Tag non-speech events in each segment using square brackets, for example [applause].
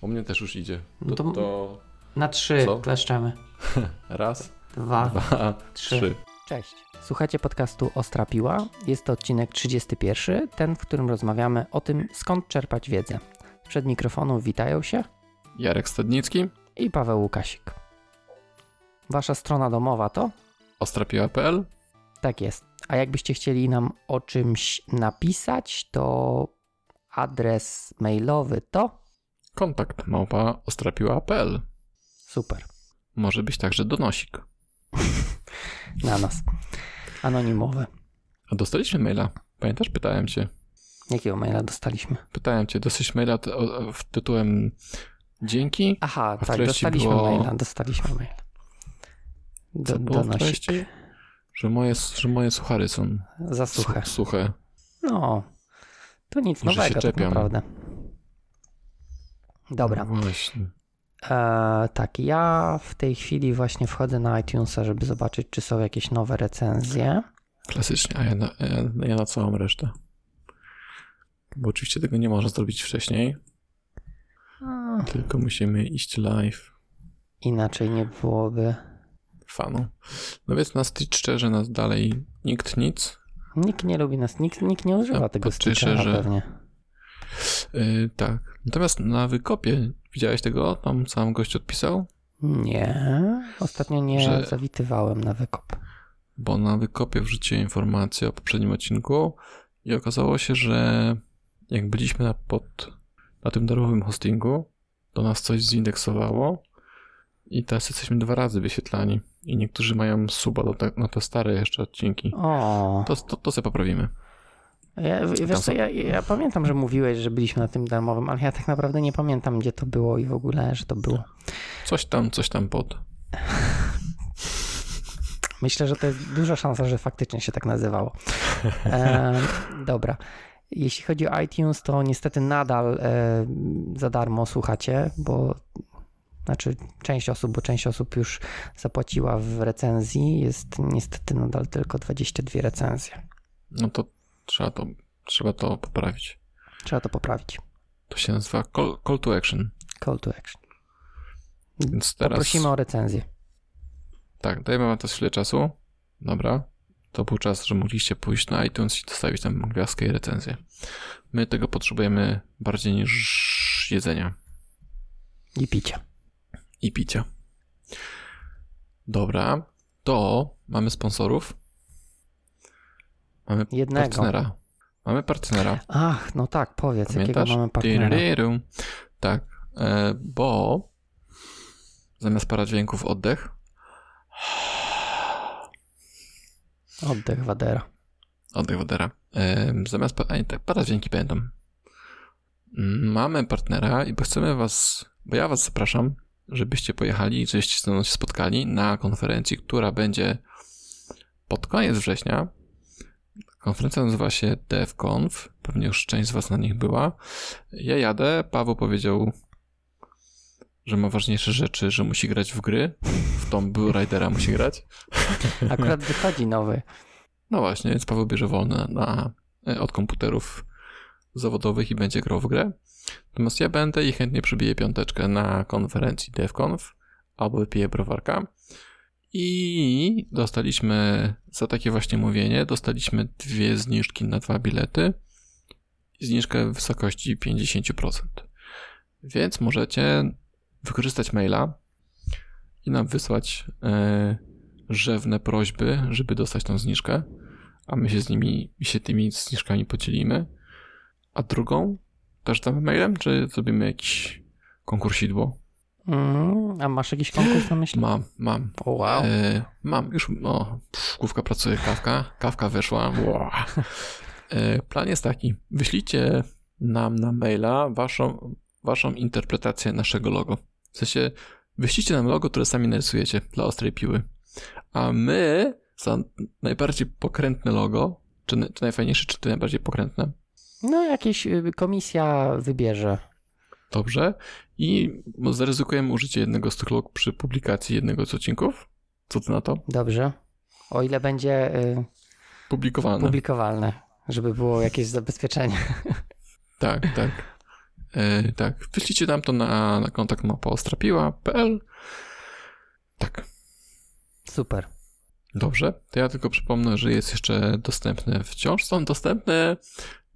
U mnie też już idzie. No To, to- to Na trzy Co? kleszczemy. [laughs] raz, Dwa, dwa, trzy. trzy. Cześć. Słuchajcie podcastu Ostra Piła. Jest to odcinek 31, ten, w którym rozmawiamy o tym, skąd czerpać wiedzę. Przed mikrofonem witają się Jarek Stadnicki, i Paweł Łukasik. Wasza strona domowa to? ostrapiła.pl. Tak jest. A jakbyście chcieli nam o czymś napisać, to adres mailowy to? Kontakt małpa ostrapiła.pl. Super. Może być także donosik. [laughs] Na nas. Anonimowy. A dostaliśmy maila. Pamiętasz? Pytałem cię. Jakiego maila dostaliśmy? Pytałem cię, dostaliśmy maila t- o- w tytułem Dzięki. Aha, tak, dostaliśmy było- maila, dostaliśmy maila. Do, Co było? Że moje, że moje suchary są Za suche. su- suche. No, to nic Że się nowego tak czepiam. naprawdę. Dobra, No właśnie. e, tak, ja w tej chwili właśnie wchodzę na iTunesa, żeby zobaczyć, czy są jakieś nowe recenzje. Klasycznie, a ja na, ja, ja na całą resztę. Bo oczywiście tego nie można zrobić wcześniej, A, tylko musimy iść live. inaczej nie byłoby. Fanu. No więc na szczerze nas dalej nikt nic. Nikt nie lubi nas, nikt, nikt nie używa Ja tego że- pewnie. Yy, tak. Natomiast na wykopie widziałeś tego? Tam sam gość odpisał? Nie, ostatnio nie Że- zawitywałem na wykop. Bo na wykopie wrzuciłem informację o poprzednim odcinku i okazało się, że jak byliśmy na, pod, na tym darmowym hostingu, to nas coś zindeksowało i teraz jesteśmy dwa razy wyświetlani. I niektórzy mają suba do te, na te stare jeszcze odcinki. O, To, to, to sobie poprawimy. Ja, wiesz co, ja, ja pamiętam, że mówiłeś, że byliśmy na tym darmowym, ale ja tak naprawdę nie pamiętam, gdzie to było i w ogóle, że to było. Coś tam, coś tam pod. [laughs] Myślę, że to jest duża szansa, że faktycznie się tak nazywało. [laughs] E, dobra. Jeśli chodzi o iTunes, to niestety nadal e, za darmo słuchacie, bo znaczy część osób, bo część osób już zapłaciła w recenzji. Jest niestety nadal tylko 22 recenzje. No to trzeba to, trzeba to poprawić. Trzeba to poprawić. To się nazywa call, call to action. Call to action. Więc teraz. Poprosimy o recenzję. Tak, dajemy wam też chwilę czasu. Dobra. To był czas, że mogliście pójść na iTunes i dostawić tam gwiazdkę i recenzję. My tego potrzebujemy bardziej niż jedzenia I picie. i picia. Dobra. To mamy sponsorów. Mamy Jednego. partnera. Mamy partnera. Ach, no tak, powiedz, jakiego Pamiętasz? mamy partnera. Tyryryru. Tak, e, bo zamiast paradźwięków oddech, Oddech Wadera. oddech wodera, e, zamiast pa, a nie, tak, paradźwięki będą. Mm, Mamy partnera i bo chcemy was, bo ja was zapraszam, żebyście pojechali, żebyście ze mną się spotkali na konferencji, która będzie pod koniec września. Konferencja nazywa się DevConf. Pewnie już część z was na nich była. Ja jadę. Paweł powiedział, że ma ważniejsze rzeczy, że musi grać w gry. W tą Blue Ridera musi grać. [laughs] Akurat wychodzi nowy. No właśnie, więc Paweł bierze wolne na, e, od komputerów zawodowych i będzie grał w grę. Natomiast ja będę i chętnie przybiję piąteczkę na konferencji DevConf albo wypiję browarka. I dostaliśmy za takie właśnie mówienie, dostaliśmy dwie zniżki na dwa bilety zniżkę w wysokości 50%. Więc możecie wykorzystać maila i nam wysłać e, rzewne prośby, żeby dostać tą zniżkę, a my się z nimi, się tymi zniżkami podzielimy. A drugą też damy mailem, czy zrobimy jakiś konkursidło? Mm, a masz jakiś konkurs na myśli? Mam, mam. O, wow. E, mam, już, o, pff, główka pracuje, kawka, kawka weszła. Wow. E, plan jest taki, wyślijcie nam na maila waszą, waszą interpretację naszego logo. W sensie, wyślijcie nam logo, które sami narysujecie dla ostrej piły. A my za najbardziej pokrętne logo, czy, czy najfajniejsze, czy to najbardziej pokrętne, No, jakieś y, komisja wybierze. Dobrze, i zaryzykujemy użycie jednego z tych log przy publikacji jednego z odcinków. Co ty na to? Dobrze. O ile będzie y, Publikowane. publikowalne, żeby było jakieś zabezpieczenie. [laughs] Tak, tak. E, tak, wyślijcie nam to na, na kontakt mapaostrapiła.pl. Tak. Super. Dobrze, to ja tylko przypomnę, że jest jeszcze dostępne, wciąż są dostępne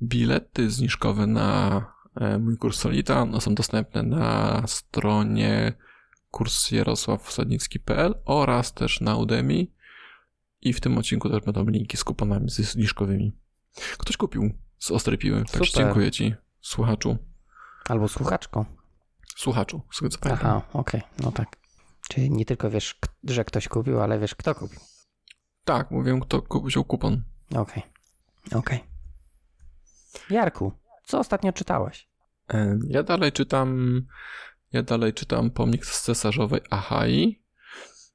bilety zniżkowe na mój kurs Solita. One są dostępne na stronie kursjarosławsadnicki.pl oraz też na Udemy. I w tym odcinku też będą linki z kuponami zniżkowymi. Ktoś kupił z ostrej piły, także dziękuję ci, słuchaczu. Albo słuchaczko. Słuchaczu, z Aha, okej, okay. no tak. Czyli nie tylko wiesz, że ktoś kupił, ale wiesz, kto kupił. Tak, mówię, kto wziął kupon. Okej, okay. okej. Okay. Jarku, co ostatnio czytałeś? E, ja dalej czytam, ja dalej czytam Pomnik cesarzowej Ahai.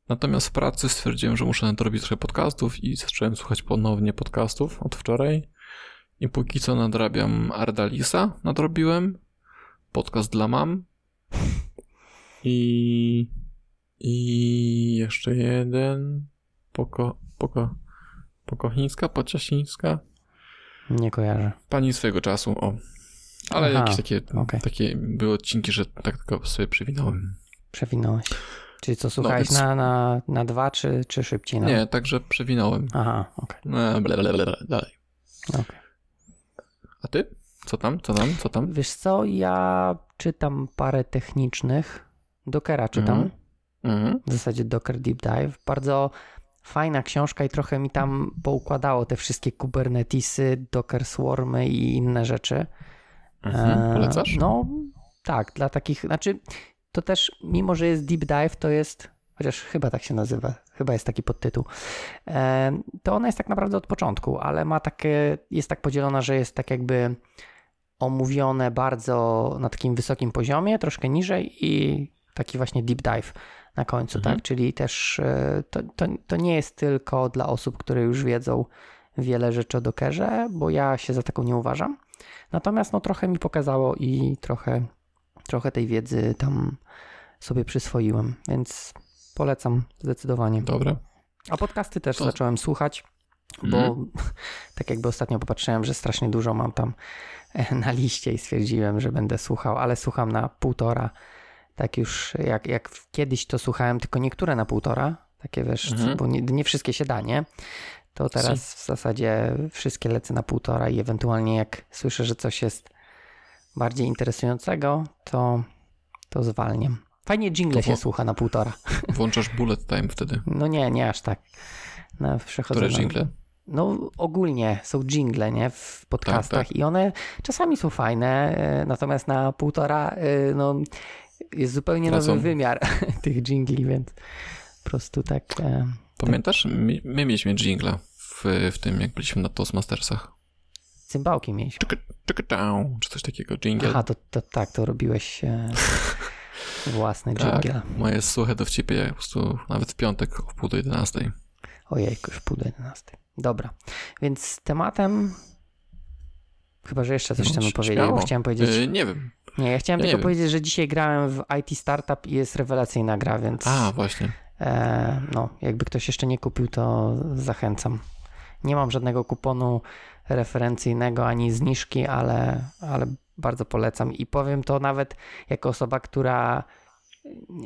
Natomiast w pracy stwierdziłem, że muszę nadrobić trochę podcastów i zacząłem słuchać ponownie podcastów od wczoraj. I póki co nadrabiam Ardalisa, nadrobiłem. Podcast dla mam. I, i jeszcze jeden. Poko, poko, pokochińska, pociasińska. Nie kojarzę. Pani swojego czasu, o. Ale Aha, jakieś takie, okay. takie były odcinki, że tak tylko sobie przewinąłem. Przewinąłeś. Czyli co, słuchałeś no, więc... na, na, na dwa, czy, czy szybciej? Nie, także przewinąłem. Aha, okej. Okay. dalej. Okay. A ty? Co tam? Co tam? Co tam? Wiesz co, ja czytam parę technicznych. Dockera czytam. Mm -hmm. W zasadzie Docker Deep Dive. Bardzo fajna książka i trochę mi tam poukładało te wszystkie Kubernetesy, Docker Swarmy i inne rzeczy. Mhm, polecasz? No tak, dla takich, znaczy to też, mimo że jest deep dive, to jest, chociaż chyba tak się nazywa, chyba jest taki podtytuł, to ona jest tak naprawdę od początku, ale ma takie, jest tak podzielona, że jest tak jakby omówione bardzo na takim wysokim poziomie, troszkę niżej i taki właśnie deep dive na końcu, mhm. tak? Czyli też e, to, to, to nie jest tylko dla osób, które już wiedzą wiele rzeczy o Dockerze, bo ja się za taką nie uważam. Natomiast no trochę mi pokazało i trochę, trochę tej wiedzy tam sobie przyswoiłem, więc polecam zdecydowanie. Dobra. A podcasty też to... zacząłem słuchać, bo mm. [laughs] tak jakby ostatnio popatrzyłem, że strasznie dużo mam tam e, na liście i stwierdziłem, że będę słuchał, ale słucham na półtora. Tak już jak, jak kiedyś to słuchałem, tylko niektóre na półtora, takie wiesz, mm. bo nie, nie, wszystkie się da, nie? To teraz w zasadzie wszystkie lecę na półtora i ewentualnie jak słyszę, że coś jest bardziej interesującego, to, to zwalniam. Fajnie jingle się słucha na półtora. [laughs] Włączasz bullet time wtedy? No nie, nie aż tak. No, Które jingle? No ogólnie są jingle, nie, w podcastach tak, tak. i one czasami są fajne, e, natomiast na półtora e, no, jest zupełnie Tracą. nowy wymiar [laughs] tych jingli, więc po prostu tak... E, Pamiętasz? My, my mieliśmy jingla w, w tym, jak byliśmy na Toastmastersach. Cymbałki mieliśmy. Czy coś takiego, jingle. Aha, to, to tak, to robiłeś e, [laughs] własny tak, moje suche dowcipy po prostu nawet w piątek o pół do jedenastej. Ojejku, już pół do jedenastej. Dobra, więc tematem Chyba, że jeszcze coś no, chcemy powiedzieć. Chciałem powiedzieć. Yy, nie wiem. Nie, ja chciałem ja tylko powiedzieć, że dzisiaj grałem w IT Startup i jest rewelacyjna gra, więc. A, właśnie. E, no, jakby ktoś jeszcze nie kupił, to zachęcam. Nie mam żadnego kuponu referencyjnego ani zniżki, ale, ale bardzo polecam i powiem to nawet jako osoba, która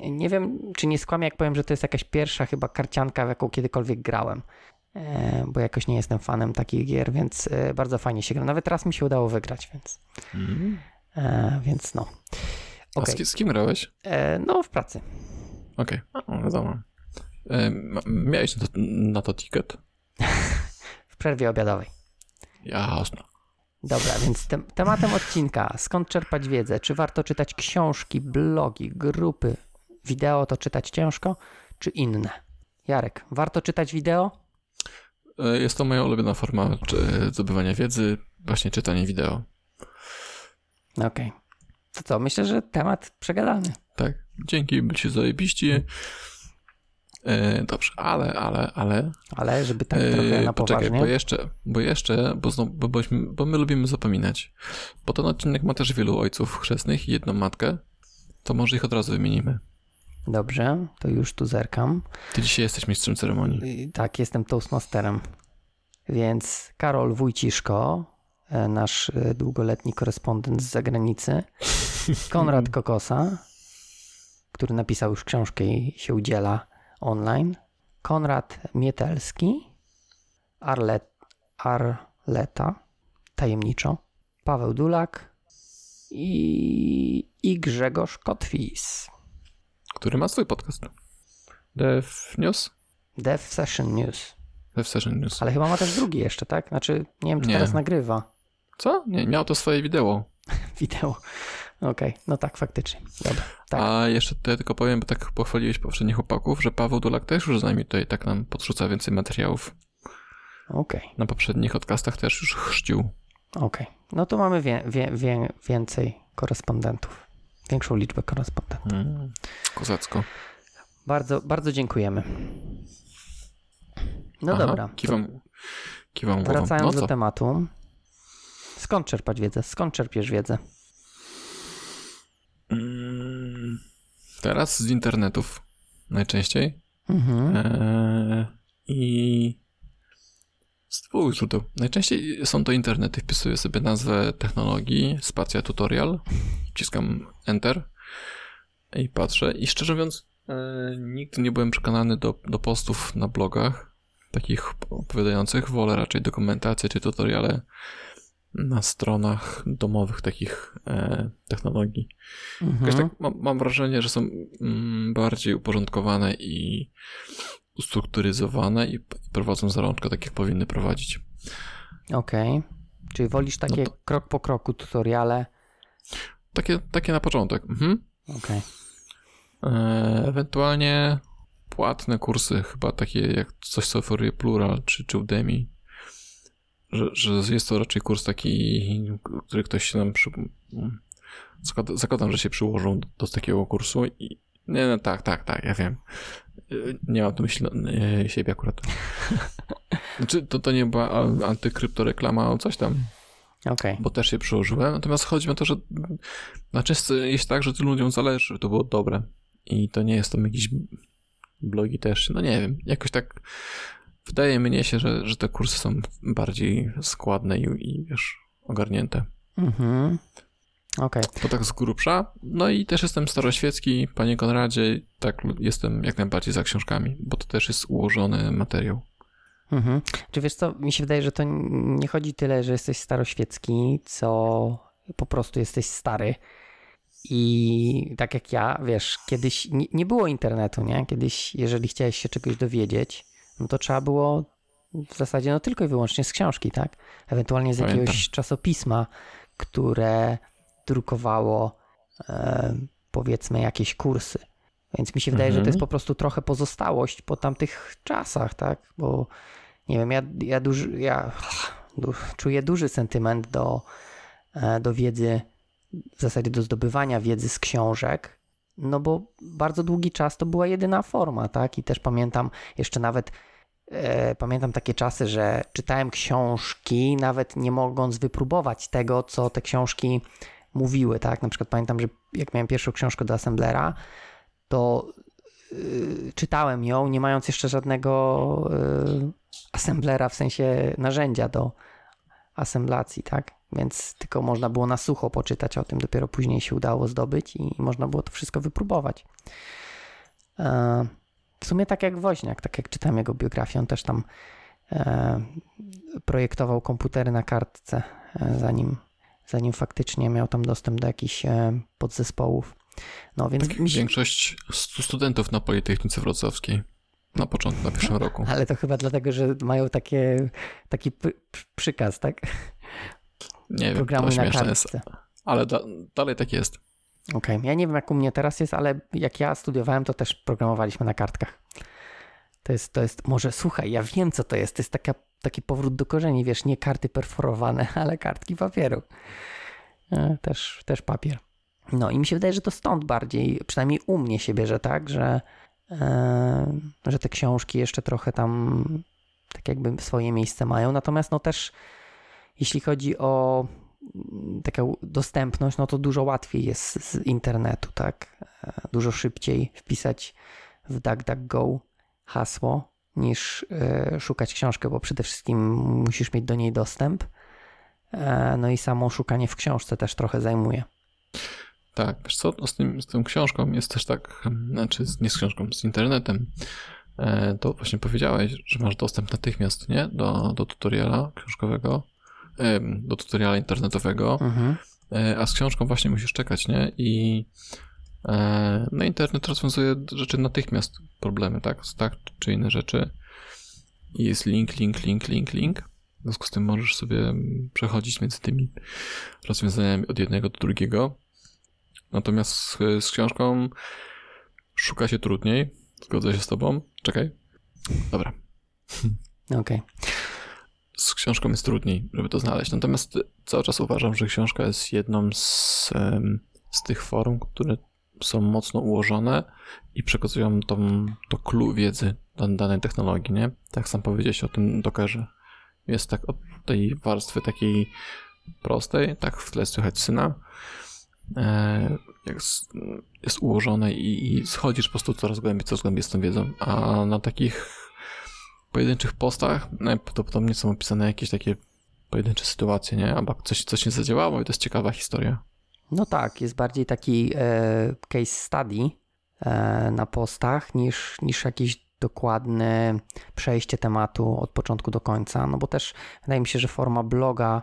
nie wiem, czy nie skłamię, jak powiem, że to jest jakaś pierwsza chyba karcianka, w jaką kiedykolwiek grałem. E, bo jakoś nie jestem fanem takich gier, więc e, bardzo fajnie się gra. Nawet raz mi się udało wygrać, więc. Mm. Więc no. Okay. A z, z kim grałeś? No, w pracy. Okej, okay. wiadomo. Miałeś na to, na to ticket? w przerwie obiadowej. Jasno. Dobra, więc te, tematem odcinka, skąd czerpać wiedzę? Czy warto czytać książki, blogi, grupy? Wideo to czytać ciężko, czy inne? Jarek, warto czytać wideo? E, jest to moja ulubiona forma zdobywania wiedzy, właśnie czytanie wideo. Okej. Okay. To co, myślę, że temat przegadany. Tak, dzięki, byliście zajebiści. E, dobrze, ale, ale, ale. Ale, żeby tak e, trochę na poważnie. Poczekaj, bo jeszcze, bo jeszcze, bo, znowu, bo, bośmy, bo my lubimy zapominać. Bo ten odcinek ma też wielu ojców chrzestnych i jedną matkę, to może ich od razu wymienimy. Dobrze, to już tu zerkam. Ty dzisiaj jesteś mistrzem ceremonii. Tak, jestem toastmasterem. Więc Karol Wójciszko, nasz e, długoletni korespondent z zagranicy, [laughs] Konrad Kokosa, który napisał już książkę i się udziela online, Konrad Mietelski, Arlet, Arleta, tajemniczo, Paweł Dulak i, i Grzegorz Kotwis. Który ma swój podcast. Dev News? Dev Session News. Dev Session News. Ale chyba ma też drugi jeszcze, tak? Znaczy, nie wiem, czy Nie. teraz nagrywa Co? Nie, miał to swoje wideo. [laughs] wideo. Okej, no tak, faktycznie. Dobra, tak. A jeszcze tutaj tylko powiem, bo tak pochwaliłeś poprzednich chłopaków, że Paweł Dulak też już z nami tutaj tak nam podrzuca więcej materiałów. Okej, Na poprzednich podcastach też już chrzcił. okej. No to mamy wie, wie, wie, więcej korespondentów. Większą liczbę korespondentów. Mm. Kozacko. Bardzo, bardzo dziękujemy. No Aha, dobra. Kiwam, kiwam. Wracając No do tematu. Skąd czerpać wiedzę? Skąd czerpiesz wiedzę? Mm, Teraz z internetów najczęściej. Mhm. Eee, I z dwóch źródeł. Najczęściej są to internety. Wpisuję sobie nazwę technologii, spacja tutorial, wciskam Enter i patrzę. I szczerze mówiąc, e, nigdy nie byłem przekonany do, do postów na blogach, takich opowiadających. Wolę raczej dokumentację czy tutoriale na stronach domowych takich e, technologii. Mhm. tak mam, mam wrażenie, że są mm, bardziej uporządkowane i ustrukturyzowane i, prowadzą za rączkę tak, jak powinny prowadzić. Okej. Czyli wolisz takie No to- krok po kroku tutoriale? Takie, takie na początek. Mhm. Okej. E, ewentualnie płatne kursy, chyba takie jak coś, co oferuje Plural czy, czy Udemy. Że, że jest to raczej kurs taki, który ktoś się nam przy... zakład- Zakładam, że się przyłożą do, do takiego kursu i nie, no tak, tak, tak, ja wiem. Nie mam tu myśli y, siebie akurat. [laughs] Znaczy, to, to nie była antykryptoreklama, ale coś tam, Okej. bo też się przyłożyłem. Natomiast chodzi mi o to, że na często jest tak, że tym ludziom zależy, to było dobre. I to nie jest tam jakiś blogi też, no nie wiem, jakoś tak wydaje mnie się, że, że te kursy są bardziej składne i, i wiesz, ogarnięte. Mhm. Okej. To tak z grubsza. No i też jestem staroświecki, panie Konradzie, tak jestem jak najbardziej za książkami, bo to też jest ułożony materiał. Mhm. Czy wiesz co, mi się wydaje, że to nie chodzi tyle, że jesteś staroświecki, co po prostu jesteś stary. I tak jak ja, wiesz, kiedyś nie, nie było internetu, nie? Kiedyś, jeżeli chciałeś się czegoś dowiedzieć, no to trzeba było w zasadzie no tylko i wyłącznie z książki, tak? Ewentualnie z Pamiętam. jakiegoś czasopisma, które drukowało e, powiedzmy jakieś kursy. Więc mi się wydaje, że to Mhm. jest po prostu trochę pozostałość po tamtych czasach, tak? Bo nie wiem, ja, ja, duży, ja du, czuję duży sentyment do, e, do wiedzy, w zasadzie do zdobywania wiedzy z książek, no bo bardzo długi czas to była jedyna forma, tak? I też pamiętam jeszcze nawet pamiętam takie czasy, że czytałem książki, nawet nie mogąc wypróbować tego, co te książki mówiły, tak? Na przykład pamiętam, że jak miałem pierwszą książkę do Assemblera, to y, czytałem ją, nie mając jeszcze żadnego y, assemblera, w sensie narzędzia do assemblacji, tak? Więc tylko można było na sucho poczytać o tym, dopiero później się udało zdobyć i można było to wszystko wypróbować. W sumie tak jak Woźniak, tak jak czytałem jego biografię, on też tam e, projektował komputery na kartce, e, zanim, zanim faktycznie miał tam dostęp do jakichś e, podzespołów. No więc Tak się, większość stu- studentów na Politechnice Wrocławskiej na początku, na pierwszym roku. Ale to chyba dlatego, że mają takie, taki przykaz, tak? Nie wiem, Programuj to na śmieszne jest, ale da, dalej tak jest. Okej, ja nie wiem jak u mnie teraz jest, ale jak ja studiowałem, to też programowaliśmy na kartkach. To jest, to jest, może słuchaj, ja wiem co to jest, to jest taka, taki powrót do korzeni, wiesz, nie karty perforowane, [laughs] ale kartki papieru. E, Też, też papier. No i mi się wydaje, że to stąd bardziej, przynajmniej u mnie się bierze tak, że, e, że te książki jeszcze trochę tam tak jakby swoje miejsce mają, natomiast no też jeśli chodzi o taką dostępność, no to dużo łatwiej jest z internetu, tak? E, Dużo szybciej wpisać w DuckDuckGo hasło niż e, szukać książkę, bo przede wszystkim musisz mieć do niej dostęp. E, no i samo szukanie w książce też trochę zajmuje. Tak, co, no z, tym, z tą książką jest też tak, znaczy nie z książką, z internetem, to właśnie powiedziałeś, że masz dostęp natychmiast, nie, do, do tutoriala książkowego, do tutoriala internetowego, mhm. E, a z książką właśnie musisz czekać, nie, i no internet rozwiązuje rzeczy natychmiast, problemy, tak, tak czy inne rzeczy i jest link, link, link, link, link, w związku z tym możesz sobie przechodzić między tymi rozwiązaniami od jednego do drugiego. Natomiast z, z książką szuka się trudniej. Zgodzę się z tobą. Czekaj. Dobra. Okej. Okay. Z książką jest trudniej, żeby to znaleźć. Natomiast cały czas uważam, że książka jest jedną z, z tych form, które są mocno ułożone i przekazują tą, to clue wiedzy danej technologii, nie? Tak sam powiedziałeś o tym Dockerze jest tak od tej warstwy takiej prostej, tak w tle słychać syna, e, jest, jest ułożone i, i schodzisz po prostu coraz głębiej, coraz głębiej z tą wiedzą, a na takich pojedynczych postach najprawdopodobniej są opisane jakieś takie pojedyncze sytuacje, nie? Albo coś, coś nie zadziałało i to jest ciekawa historia. No tak, jest bardziej taki e, case study e, na postach niż, niż jakiś dokładne przejście tematu od początku do końca, no bo też wydaje mi się, że forma bloga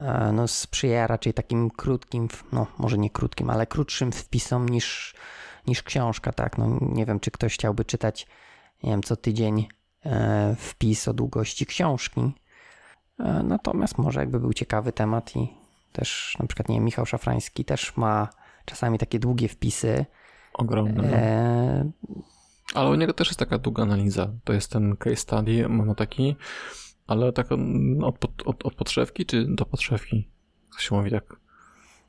e, no, sprzyja raczej takim krótkim, no może nie krótkim, ale krótszym wpisom niż, niż książka, tak? No nie wiem, czy ktoś chciałby czytać, nie wiem, co tydzień wpis o długości książki. E, natomiast może jakby był ciekawy temat i też na przykład, nie wiem, Michał Szafrański też ma czasami takie długie wpisy. Ogromne. E, ale u niego też jest taka długa analiza. To jest ten case study, mamy taki, ale tak od, od, od podszewki czy do podszewki? Co się mówi tak?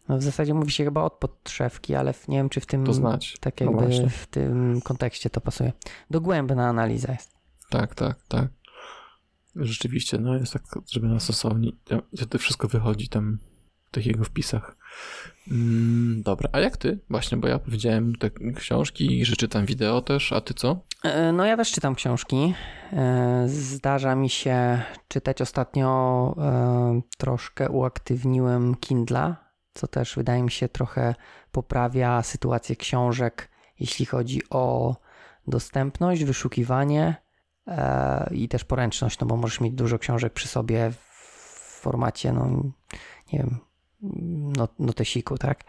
No w zasadzie mówi się chyba od podszewki, ale nie wiem, czy w tym to znać. tak no jakby no w tym kontekście to pasuje. Dogłębna analiza jest. Tak, tak, tak. Rzeczywiście, no jest tak, żeby na stosownie, to wszystko wychodzi tam w tych jego wpisach. Mm, dobra, a jak ty? Właśnie, bo ja powiedziałem te książki, że czytam wideo też, a ty co? E, no ja też czytam książki. E, zdarza mi się czytać ostatnio e, troszkę uaktywniłem Kindla, co też wydaje mi się trochę poprawia sytuację książek, jeśli chodzi o dostępność, wyszukiwanie i też poręczność, no bo możesz mieć dużo książek przy sobie w formacie, no nie wiem, not, notesiku, tak?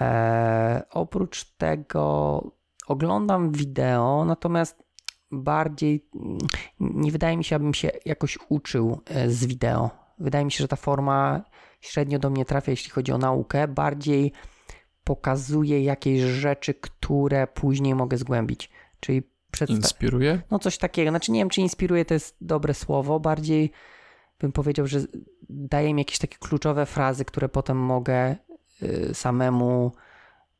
E, oprócz tego oglądam wideo, natomiast bardziej nie wydaje mi się, abym się jakoś uczył e, z wideo. Wydaje mi się, że ta forma średnio do mnie trafia, jeśli chodzi o naukę. Bardziej pokazuje jakieś rzeczy, które później mogę zgłębić. Czyli przedsta- Inspiruje? No coś takiego. Znaczy nie wiem, czy inspiruje to jest dobre słowo. Bardziej bym powiedział, że daje mi jakieś takie kluczowe frazy, które potem mogę y, samemu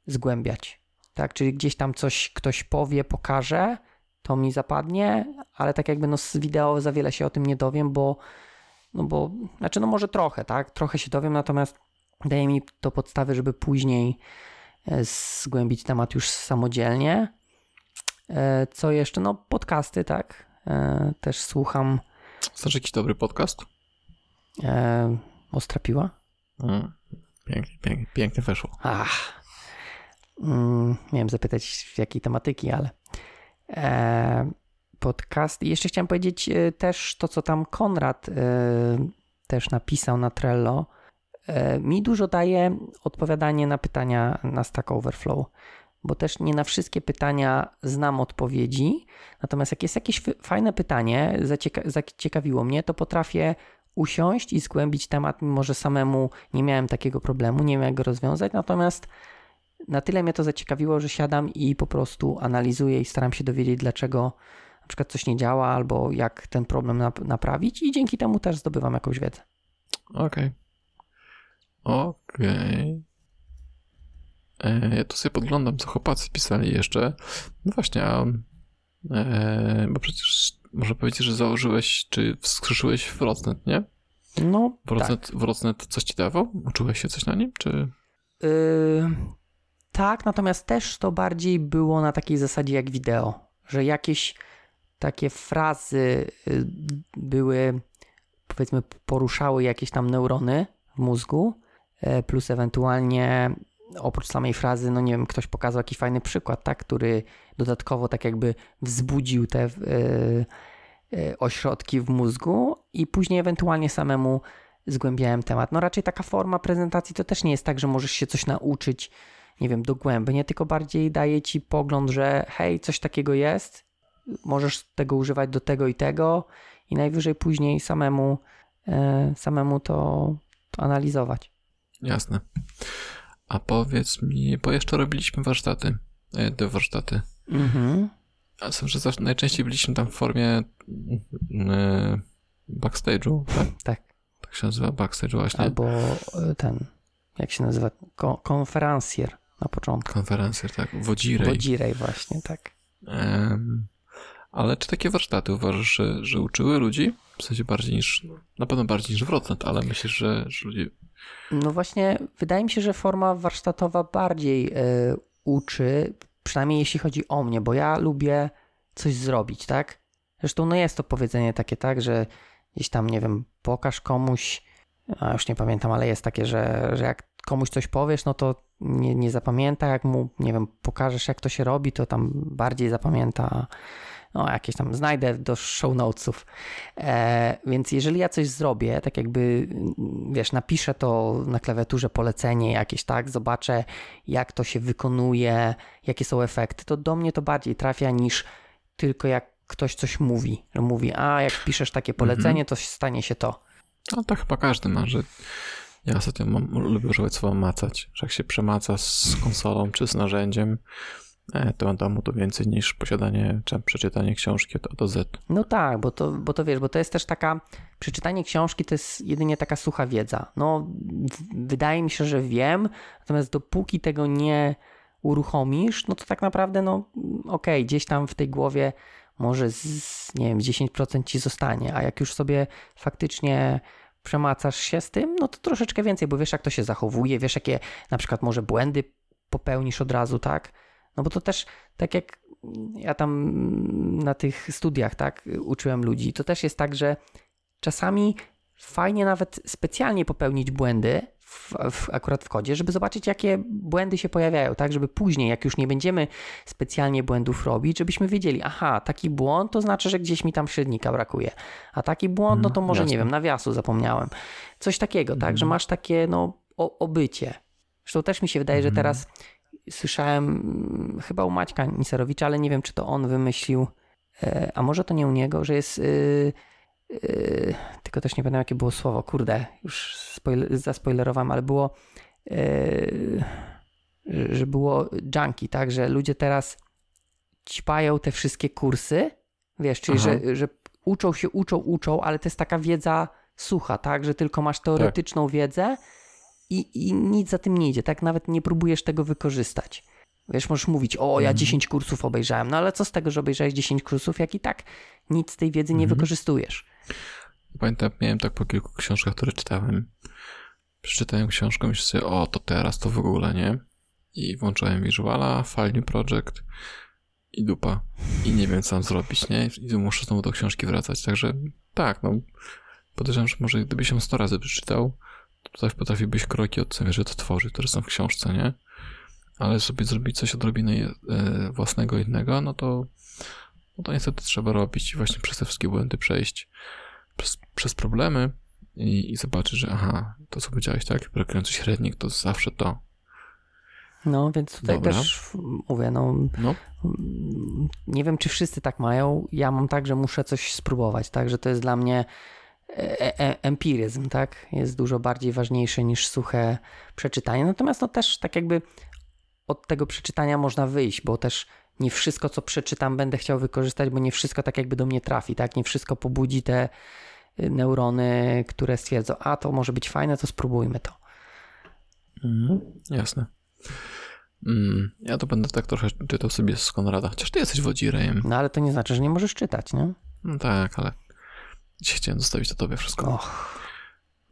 zgłębiać. Tak, czyli gdzieś tam coś ktoś powie, pokaże, to mi zapadnie, ale tak jakby no z wideo za wiele się o tym nie dowiem, bo no bo, znaczy no może trochę, tak, trochę się dowiem, natomiast daje mi to podstawy, żeby później e, zgłębić temat już samodzielnie. E, co jeszcze? No podcasty, tak, e, też słucham Znasz jakiś dobry podcast? E, Ostra piła? Mm, pięknie, pięknie, pięknie weszło. Ach. Mm, miałem zapytać jakiej tematyki, ale e, podcast. I jeszcze chciałem powiedzieć też to, co tam Konrad e, też napisał na Trello. E, mi dużo daje odpowiadanie na pytania na Stack Overflow bo też nie na wszystkie pytania znam odpowiedzi. Natomiast jak jest jakieś fajne pytanie, zacieka zaciekawiło mnie, to potrafię usiąść i zgłębić temat, mimo że samemu nie miałem takiego problemu, nie wiem jak go rozwiązać. Natomiast na tyle mnie to zaciekawiło, że siadam i po prostu analizuję i staram się dowiedzieć, dlaczego na przykład coś nie działa, albo jak ten problem nap naprawić, i dzięki temu też zdobywam jakąś wiedzę. Okej. Okay. Okej. Okay. E, ja tu sobie podglądam, co chłopacy pisali jeszcze. No właśnie, a, e, bo przecież można powiedzieć, że założyłeś, czy wskrzeszyłeś Wrocnet, nie? No, Wrocnet, tak. Wrocnet coś ci dawał? Uczyłeś się coś na nim, czy... Yy, tak, natomiast też to bardziej było na takiej zasadzie jak wideo, że jakieś takie frazy y, były powiedzmy poruszały jakieś tam neurony w mózgu, e, plus ewentualnie oprócz samej frazy, no nie wiem, ktoś pokazał jakiś fajny przykład, tak, który dodatkowo tak jakby wzbudził te yy, yy, ośrodki w mózgu i później ewentualnie samemu zgłębiałem temat. No raczej taka forma prezentacji to też nie jest tak, że możesz się coś nauczyć, nie wiem, dogłębnie, tylko bardziej daje ci pogląd, że hej, coś takiego jest, możesz tego używać do tego i tego i najwyżej później samemu, yy, samemu to, to analizować. Jasne. A powiedz mi, bo jeszcze robiliśmy warsztaty, e, te warsztaty. Mhm. A są, że najczęściej byliśmy tam w formie yy, backstage'u, tak? [laughs] tak. Tak się nazywa backstage właśnie. Albo e, ten, jak się nazywa, Ko konferencjer na początku. Konferencjer, tak. Wodzirej. Wodzirej właśnie, tak. Um, ale czy takie warsztaty uważasz, że, że uczyły ludzi? W sensie bardziej niż, na pewno bardziej niż Wrocław, ale myślisz, że, że ludzie no właśnie, wydaje mi się, że forma warsztatowa bardziej y, uczy, przynajmniej jeśli chodzi o mnie, bo ja lubię coś zrobić, tak? Zresztą no jest to powiedzenie takie, tak, że gdzieś tam, nie wiem, pokaż komuś, a już nie pamiętam, ale jest takie, że, że jak komuś coś powiesz, no to nie, nie zapamięta, jak mu, nie wiem, pokażesz jak to się robi, to tam bardziej zapamięta no jakieś tam znajdę do show notesów. E, więc jeżeli ja coś zrobię, tak jakby, wiesz, napiszę to na klawiaturze polecenie jakieś, tak, zobaczę jak to się wykonuje, jakie są efekty, to do mnie to bardziej trafia niż tylko jak ktoś coś mówi, że mówi, a jak piszesz takie polecenie, mhm. to stanie się to. No to chyba każdy ma, że ja ostatnio mam, lubię używać słowa macać, że jak się przemaca z konsolą czy z narzędziem, E, to da mu to więcej niż posiadanie czy przeczytanie książki od do Z. No tak, bo to, bo to wiesz, bo to jest też taka, przeczytanie książki to jest jedynie taka sucha wiedza. No, wydaje mi się, że wiem, natomiast dopóki tego nie uruchomisz, no to tak naprawdę, no okej, okay, gdzieś tam w tej głowie może z, nie wiem, 10% ci zostanie, a jak już sobie faktycznie przemacasz się z tym, no to troszeczkę więcej, bo wiesz jak to się zachowuje, wiesz jakie na przykład może błędy popełnisz od razu, tak? No bo to też, tak jak ja tam na tych studiach, tak, uczyłem ludzi, to też jest tak, że czasami fajnie nawet specjalnie popełnić błędy, w, w, akurat w kodzie, żeby zobaczyć, jakie błędy się pojawiają, tak, żeby później, jak już nie będziemy specjalnie błędów robić, żebyśmy wiedzieli, aha, taki błąd to znaczy, że gdzieś mi tam średnika brakuje, a taki błąd, no to mhm, może, Jasne. nie wiem, nawiasu zapomniałem. Coś takiego, tak, że mhm. masz takie, no, o, obycie. Zresztą też mi się wydaje, że mhm. teraz słyszałem mm, chyba u Maćka Niserowicza, ale nie wiem, czy to on wymyślił, e, a może to nie u niego, że jest. Yy, yy, tylko też nie pamiętam, jakie było słowo. Kurde, już spoiler, zaspoilerowałem, ale było. Yy, że było junkie, tak? Że ludzie teraz ćpają te wszystkie kursy, wiesz, czyli że, że uczą się, uczą, uczą, ale to jest taka wiedza sucha, tak? Że tylko masz teoretyczną tak. wiedzę i, i nic za tym nie idzie, tak? Nawet nie próbujesz tego wykorzystać. Wiesz, możesz mówić, o, ja 10 mhm. kursów obejrzałem, no ale co z tego, że obejrzałeś 10 kursów, jak i tak nic z tej wiedzy nie mhm. wykorzystujesz. Pamiętam, miałem tak po kilku książkach, które czytałem. Przeczytałem książkę, myślę sobie, o, to teraz to w ogóle, nie? I włączałem Visuala, File New Project i dupa. I nie wiem, co mam zrobić, nie? I muszę znowu do książki wracać. Także tak, no, podejrzewam, że może gdybyś ją 100 razy przeczytał, tutaj potrafiłbyś kroki od że to tworzy, które są w książce, nie? Ale żeby zrobić coś odrobinę e, własnego innego, no to, no to niestety trzeba robić i właśnie przez te wszystkie błędy przejść, przez, przez problemy i, i zobaczyć, że aha, to co powiedziałeś, tak? Brakujący średnik to zawsze to. No, więc tutaj Dobra. też mówię, no, no, nie wiem, czy wszyscy tak mają. Ja mam tak, że muszę coś spróbować, tak, że to jest dla mnie empiryzm, tak? Jest dużo bardziej ważniejszy niż suche przeczytanie. Natomiast no też tak jakby od tego przeczytania można wyjść, bo też nie wszystko, co przeczytam, będę chciał wykorzystać, bo nie wszystko tak jakby do mnie trafi, tak? Nie wszystko pobudzi te y, neurony, które stwierdzą, a to może być fajne, to spróbujmy to. Mhm, jasne. Mm, ja to będę tak trochę czytał sobie z Konrada, chociaż ty jesteś wodzirejem. No ale to nie znaczy, że nie możesz czytać, nie? No tak, ale Dzisiaj chciałem zostawić to tobie wszystko.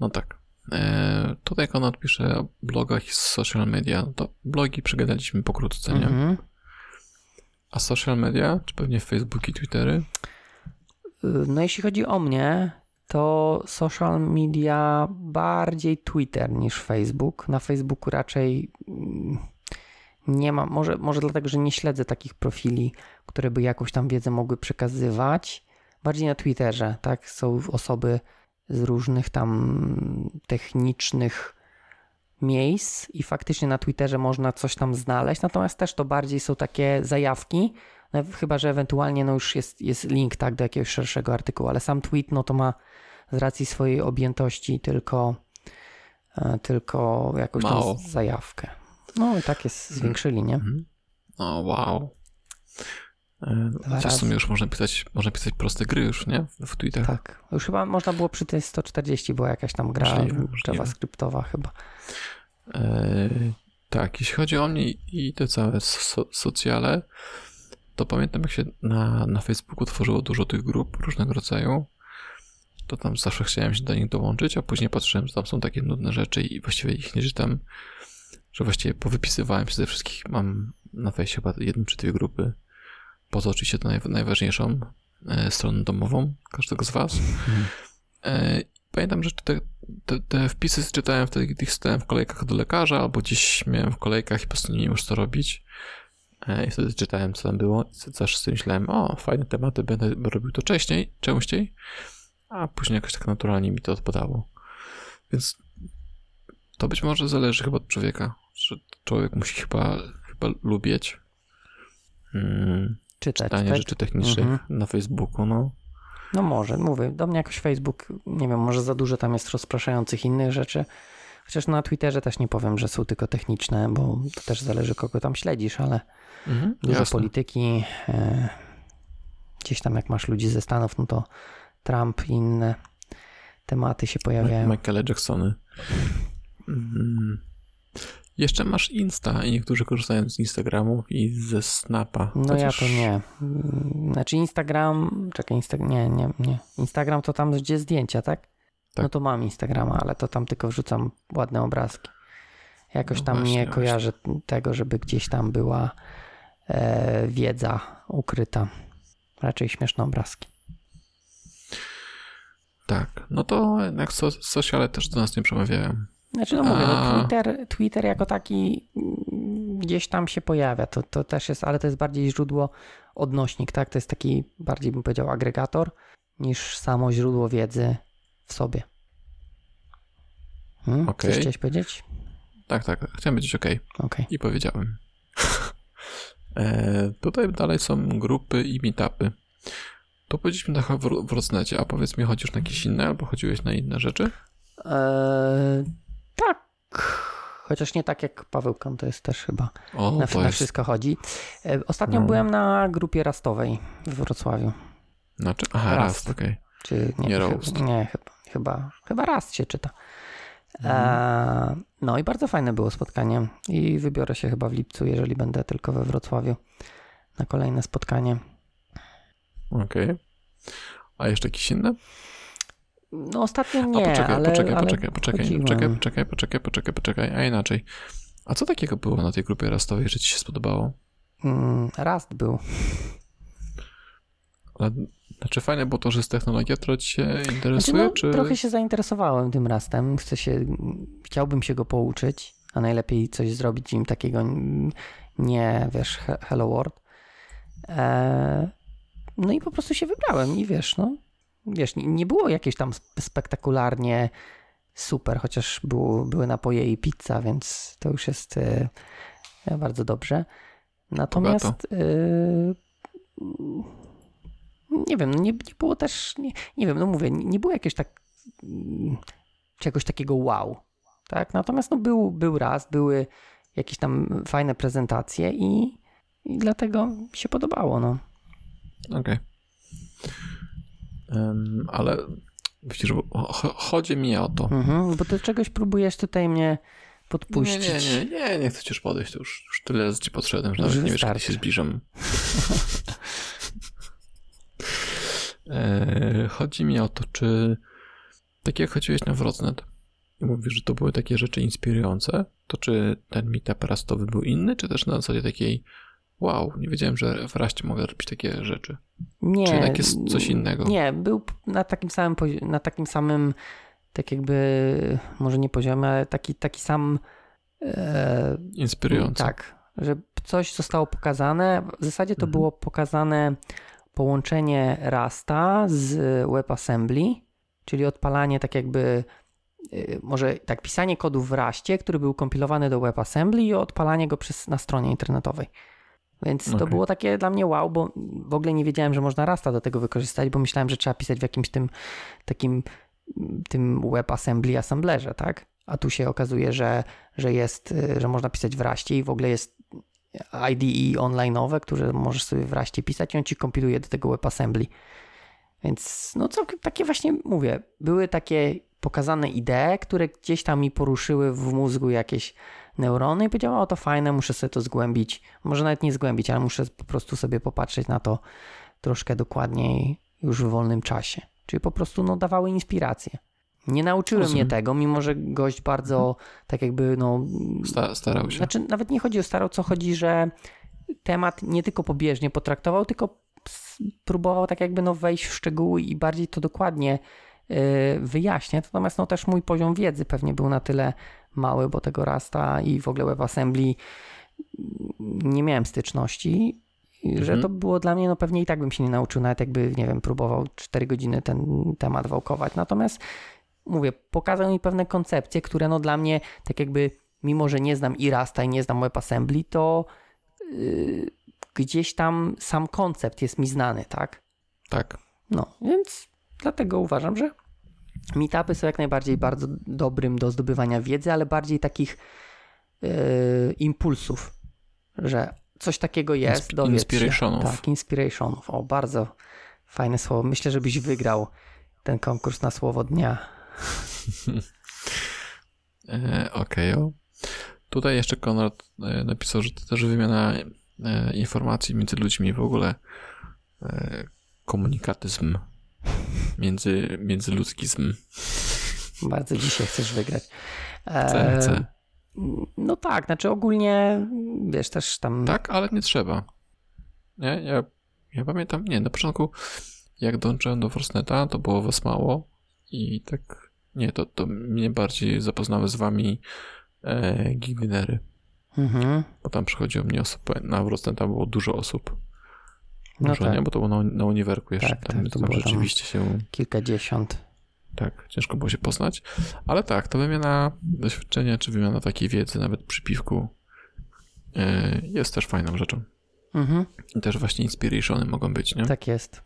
No tak. E, tutaj Konrad pisze o blogach i social media. No to blogi przegadaliśmy pokrótce, nie? Mm -hmm. A social media? Czy pewnie Facebook i Twittery? No jeśli chodzi o mnie, to social media bardziej Twitter niż Facebook. Na Facebooku raczej mm, nie ma, może, może dlatego, że nie śledzę takich profili, które by jakąś tam wiedzę mogły przekazywać. Bardziej na Twitterze, tak? Są osoby z różnych tam technicznych miejsc i faktycznie na Twitterze można coś tam znaleźć, natomiast też to bardziej są takie zajawki, no, chyba, że ewentualnie no już jest, jest link tak do jakiegoś szerszego artykułu, ale sam tweet no to ma z racji swojej objętości tylko, e, tylko jakąś Mało. tam zajawkę. No i tak jest zwiększyli, nie? Mhm. O, wow. Chociaż w sumie już można pisać, można pisać proste gry już, nie? W Twitter. Tak. Już chyba można było przy tej 140, była jakaś tam gra możliwe, JavaScriptowa chyba. E, tak, jeśli chodzi o mnie i te całe so, socjale, to pamiętam jak się na, na Facebooku tworzyło dużo tych grup różnego rodzaju, to tam zawsze chciałem się do nich dołączyć, a później patrzyłem, że tam są takie nudne rzeczy i właściwie ich nie czytam, że właściwie powypisywałem się ze wszystkich, mam na Facebooku chyba jedną czy dwie grupy, poza oczywiście naj, najważniejszą e, stronę domową każdego z was. Mhm. E, pamiętam, że te, te, te, wpisy czytałem wtedy, gdy stałem w kolejkach do lekarza, albo gdzieś miałem w kolejkach i po prostu nie wiem już co robić. E, I wtedy czytałem, co tam było. I zawsze sobie myślałem, o, fajne tematy, będę robił to wcześniej, częściej. A później jakoś tak naturalnie mi to odpadało. Więc to być może zależy chyba od człowieka, że człowiek musi chyba, chyba lubić hmm, czytać czytanie tak? rzeczy technicznych mhm. na Facebooku, no. No może, mówię, do mnie jakoś Facebook, nie wiem, może za dużo tam jest rozpraszających innych rzeczy. Chociaż na Twitterze też nie powiem, że są tylko techniczne, bo to też zależy, kogo tam śledzisz, ale mhm, dużo jasne. polityki. E, gdzieś tam, jak masz ludzi ze Stanów, no to Trump i inne tematy się pojawiają. Michael Jacksony. Mm. Jeszcze masz Insta i niektórzy korzystają z Instagramu i ze Snapa. No Chociaż... ja to nie. Znaczy Instagram, czekaj, Insta... nie, nie, nie. Instagram to tam gdzie zdjęcia, tak? tak? No to mam Instagrama, ale to tam tylko wrzucam ładne obrazki. Jakoś no tam właśnie, nie kojarzę właśnie. tego, żeby gdzieś tam była e, wiedza ukryta. Raczej śmieszne obrazki. Tak, no to jednak so, sociale też do nas nie przemawiają. Znaczy, no mówię, no Twitter, Twitter jako taki gdzieś tam się pojawia, to, to też jest, ale to jest bardziej źródło, odnośnik, tak? To jest taki bardziej bym powiedział agregator niż samo źródło wiedzy w sobie. Hmm? Okay. Coś chciałeś powiedzieć? Tak, tak, chciałem powiedzieć OK. okay. I powiedziałem. [laughs] e, tutaj dalej są grupy i meetupy. To powiedzieliśmy trochę w, w Rosnecie, a powiedz mi, chodzisz na jakieś inne, albo chodziłeś na inne rzeczy? Eee, tak. Chociaż nie tak jak Pawełkan, to jest też chyba o, na, na jest... wszystko chodzi. E, ostatnio no. byłem na grupie rastowej w Wrocławiu. Znaczy, aha, Rast, Rast okej. Okay. Czy nie, nie, chyba, nie chyba, chyba, chyba Rast się czyta. E, no i bardzo fajne było spotkanie i wybiorę się chyba w lipcu, jeżeli będę tylko we Wrocławiu na kolejne spotkanie. Okej. Okay. A jeszcze jakieś inne? No ostatnio nie, A poczekaj, ale, poczekaj, ale poczekaj, poczekaj, poczekaj, poczekaj, poczekaj, poczekaj, poczekaj, a inaczej. A co takiego było na tej grupie rastowej, że ci się spodobało? Mm, rast był. Ale, znaczy fajne było to, że jest technologia, która ci się interesuje, znaczy, no, czy... Trochę się zainteresowałem tym rastem, chcę się, chciałbym się go pouczyć, a najlepiej coś zrobić im takiego nie, wiesz, hello world. Eee, no i po prostu się wybrałem i wiesz, no, wiesz, nie, nie było jakieś tam spektakularnie super, chociaż było, były napoje i pizza, więc to już jest y, bardzo dobrze. Natomiast y, nie wiem, nie, nie było też, nie, nie, wiem, no mówię, nie, nie było jakiegoś tak czegoś takiego wow, tak? Natomiast no był, był raz, były jakieś tam fajne prezentacje i, i dlatego mi się podobało, no. Okej. Okay. Ale widzisz, chodzi mi o to. Mhm, bo ty czegoś próbujesz tutaj mnie podpuścić. Nie, nie, nie, nie, nie chcę ci już podejść, to już, już tyle razy ci podszedłem, że nawet nie wiesz, kiedy się zbliżam. [laughs] e, chodzi mi o to, czy tak jak chodziłeś na Wrocnet i mówisz, że to były takie rzeczy inspirujące, to czy ten meetup rastowy był inny, czy też na zasadzie takiej Wow, nie wiedziałem, że w Raście mogę robić takie rzeczy. Nie. Czy jednak jest coś innego? Nie, był na takim samym, na takim samym tak jakby, może nie poziomie, ale taki, taki sam... E, Inspirujący. Tak, że coś zostało pokazane. W zasadzie to mhm. było pokazane połączenie Rasta z WebAssembly, czyli odpalanie tak jakby y, może tak pisanie kodu w Raście, który był kompilowany do WebAssembly i odpalanie go przez, na stronie internetowej. Więc okay. to było takie dla mnie wow, bo w ogóle nie wiedziałem, że można Rasta do tego wykorzystać, bo myślałem, że trzeba pisać w jakimś tym takim tym WebAssembly assemblerze, tak? A tu się okazuje, że, że jest, y, że można pisać w Raście i w ogóle jest IDE online'owe, które możesz sobie w Raście pisać i on ci kompiluje do tego WebAssembly. Więc no co, takie właśnie mówię, były takie pokazane idee, które gdzieś tam mi poruszyły w mózgu jakieś neurony i powiedziałem, o to fajne, muszę sobie to zgłębić. Może nawet nie zgłębić, ale muszę po prostu sobie popatrzeć na to troszkę dokładniej już w wolnym czasie. Czyli po prostu no, dawały inspirację. Nie Rozumiem. mnie tego, mimo że gość bardzo tak jakby no... Sta starał się. Znaczy nawet nie chodzi o starał, co chodzi, że temat nie tylko pobieżnie potraktował, tylko próbował tak jakby no wejść w szczegóły i bardziej to dokładnie yy, wyjaśniać. Natomiast no też mój poziom wiedzy pewnie był na tyle mały, bo tego Rasta i w ogóle WebAssembly nie miałem styczności, mhm. że to było dla mnie, no pewnie i tak bym się nie nauczył, nawet jakby, nie wiem, próbował 4 godziny ten temat wałkować. Natomiast mówię, pokazał mi pewne koncepcje, które no dla mnie, tak jakby, mimo że nie znam i Rasta i nie znam WebAssembly, to yy, gdzieś tam sam koncept jest mi znany, tak? Tak. No, więc dlatego uważam, że meetupy są jak najbardziej bardzo dobrym do zdobywania wiedzy, ale bardziej takich yy, impulsów, że coś takiego jest, Insp- Inspirationów. Tak, inspirationów. O, bardzo fajne słowo. Myślę, żebyś wygrał ten konkurs na słowo dnia. [laughs] e, Okej. Okay, Tutaj jeszcze Konrad e, napisał, że to też wymiana informacji między ludźmi w ogóle komunikatyzm między, międzyludzkizm. Bardzo dzisiaj chcesz wygrać. Chcę, chcę. No tak, znaczy ogólnie, wiesz, też tam... Tak, ale nie trzeba. Nie, ja, ja pamiętam, nie, na początku jak dołączyłem do Forstneta, to było was mało i tak, nie, to, to mnie bardziej zapoznały z wami e, gigdinery. Mhm. Bo tam przychodziło mnie osób, na Forstneta było dużo osób. No Dużo, tak. nie? Bo to było na, na uniwerku jeszcze. Tak, tam, tak, to tam rzeczywiście się... Kilkadziesiąt. Tak, ciężko było się poznać. Ale tak, to wymiana doświadczenia, czy wymiana takiej wiedzy, nawet przy piwku, e, jest też fajną rzeczą. Mhm. I też właśnie inspirationy mogą być, nie? Tak jest.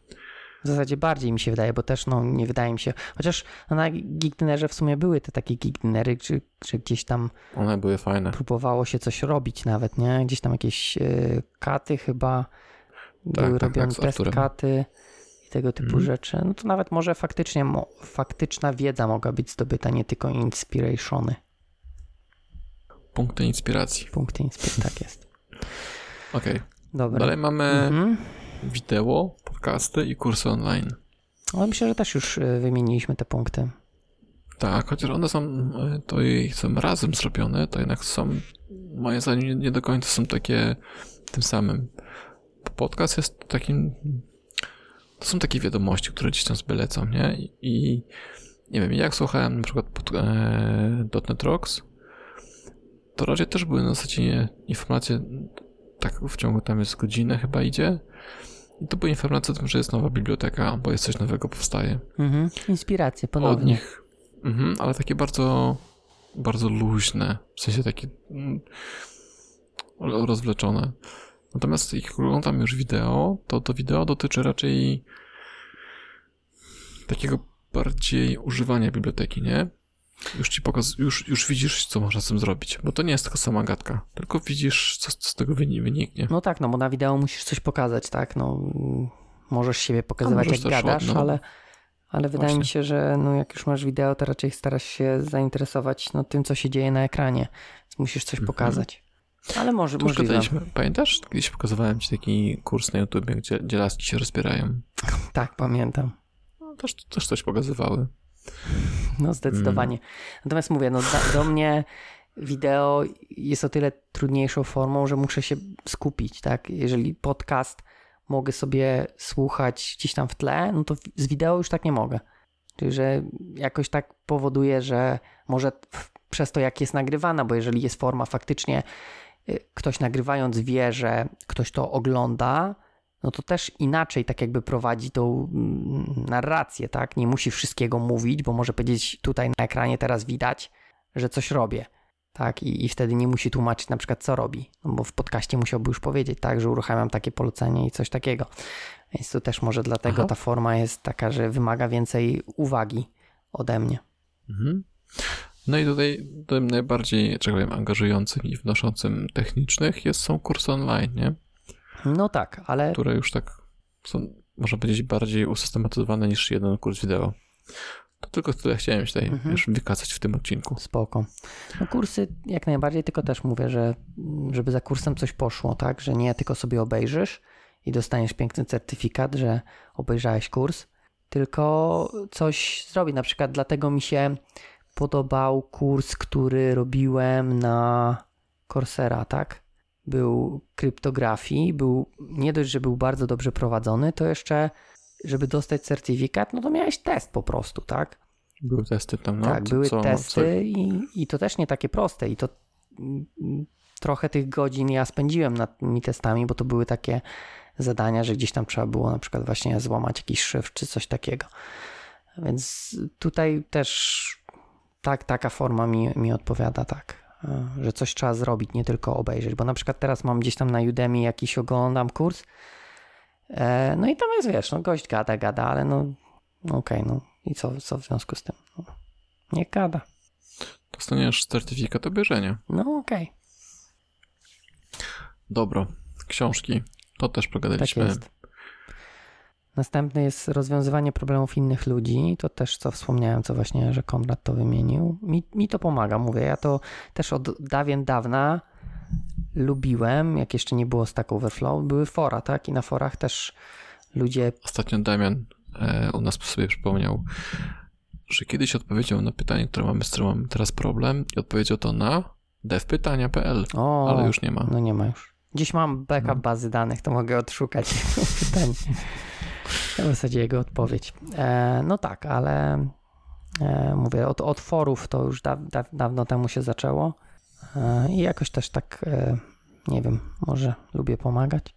W zasadzie bardziej mi się wydaje, bo też no, nie wydaje mi się, chociaż no, na Geekdinerze w sumie były te takie Geekdinery, czy, czy gdzieś tam one były fajne. Próbowało się coś robić nawet, nie? Gdzieś tam jakieś y, katy chyba tak, były tak, robione tak, testkaty i tego typu mm. rzeczy, no to nawet może faktycznie mo, faktyczna wiedza mogła być zdobyta, nie tylko inspirationy. Punkty inspiracji. Punkty inspiracji, tak jest. [laughs] Okej. Okay. Dobra. Dalej mamy mhm. wideo, podcasty i kursy online. Ale myślę, że też już e, wymieniliśmy te punkty. Tak, chociaż one są, e, to i są razem zrobione, to jednak są, moje zdaniem, nie do końca są takie tym samym podcast jest takim. To są takie wiadomości, które gdzieś tam sobie lecą, nie? I nie wiem, jak słuchałem na przykład pod, e, Rocks, to raczej też były na zasadzie informacje, tak w ciągu tam jest godzinę chyba idzie. I to były informacje o tym, że jest nowa biblioteka, bo jest coś nowego powstaje. Mhm. Inspiracje ponownie. Od nich. Mhm, ale takie bardzo, bardzo luźne. W sensie takie mm, rozwleczone. Natomiast jak oglądam już wideo, to to wideo dotyczy raczej takiego bardziej używania biblioteki, nie? Już ci pokaz, już, już widzisz, co można z tym zrobić, bo to nie jest tylko sama gadka, tylko widzisz, co, co z tego wyniknie. No tak, no bo na wideo musisz coś pokazać, tak? No, możesz siebie pokazywać, jak gadasz, ładno. ale, ale wydaje Właśnie. mi się, że no, jak już masz wideo, to raczej starasz się zainteresować no, tym, co się dzieje na ekranie, więc musisz coś mhm. pokazać. Ale może, to możliwe. Pamiętasz? Kiedyś pokazywałem ci taki kurs na YouTube, gdzie, gdzie laski się rozbierają. Tak, pamiętam. No, też, też coś pokazywały. No zdecydowanie. Mm. Natomiast mówię, no do, do mnie wideo jest o tyle trudniejszą formą, że muszę się skupić, tak? Jeżeli podcast mogę sobie słuchać gdzieś tam w tle, no to z wideo już tak nie mogę. Czyli, że jakoś tak powoduje, że może przez to, jak jest nagrywana, bo jeżeli jest forma faktycznie, ktoś nagrywając wie, że ktoś to ogląda, no to też inaczej tak jakby prowadzi tą mm, narrację, tak? Nie musi wszystkiego mówić, bo może powiedzieć tutaj na ekranie teraz widać, że coś robię, tak? I, i wtedy nie musi tłumaczyć na przykład co robi, no bo w podcaście musiałby już powiedzieć, tak, że uruchamiam takie polecenie i coś takiego. Więc tu też może dlatego Aha. ta forma jest taka, że wymaga więcej uwagi ode mnie. Mhm. No i tutaj tym najbardziej, że tak powiem, angażującym i wnoszącym technicznych jest, są kursy online, nie? No tak, ale... Które już tak są, można powiedzieć, bardziej usystematyzowane niż jeden kurs wideo. To tylko tyle chciałem tutaj mhm. już wykazać w tym odcinku. Spoko. No kursy jak najbardziej, tylko też mówię, że żeby za kursem coś poszło, tak? Że nie tylko sobie obejrzysz i dostaniesz piękny certyfikat, że obejrzałeś kurs, tylko coś zrobi. Na przykład dlatego mi się podobał kurs, który robiłem na Coursera, tak? Był kryptografii, był nie dość, że był bardzo dobrze prowadzony, to jeszcze, żeby dostać certyfikat, no to miałeś test po prostu, tak? Były testy tam, no. Tak, były co, testy co? I, i to też nie takie proste i to trochę tych godzin ja spędziłem nad tymi testami, bo to były takie zadania, że gdzieś tam trzeba było na przykład właśnie złamać jakiś szyfr czy coś takiego. Więc tutaj też tak, taka forma mi, mi odpowiada, tak. E, że coś trzeba zrobić, nie tylko obejrzeć. Bo na przykład teraz mam gdzieś tam na Udemy jakiś oglądam kurs. E, no i tam jest, wiesz, no gość gada, gada, ale no, no okej, okay, no i co, co w związku z tym? No, nie gada. Dostaniesz certyfikat obejrzenia. No okej. Okay. Dobro. Książki. To też pogadaliśmy. Tak jest. Następny jest rozwiązywanie problemów innych ludzi. To też, co wspomniałem, co właśnie, że Konrad to wymienił. Mi, mi to pomaga, mówię. Ja to też od dawien dawna lubiłem, jak jeszcze nie było Stack Overflow. Były fora, tak? I na forach też ludzie... Ostatnio Damian e, u nas sobie przypomniał, że kiedyś odpowiedział na pytanie, które mamy, z którym mamy teraz problem i odpowiedział to na devpytania.pl, ale już nie ma. No nie ma już. Dziś mam backup no. bazy danych, to mogę odszukać [laughs] pytanie. W zasadzie jego odpowiedź. E, no tak, ale e, mówię, od, forów to już da, da, dawno temu się zaczęło e, i jakoś też tak, e, nie wiem, może lubię pomagać.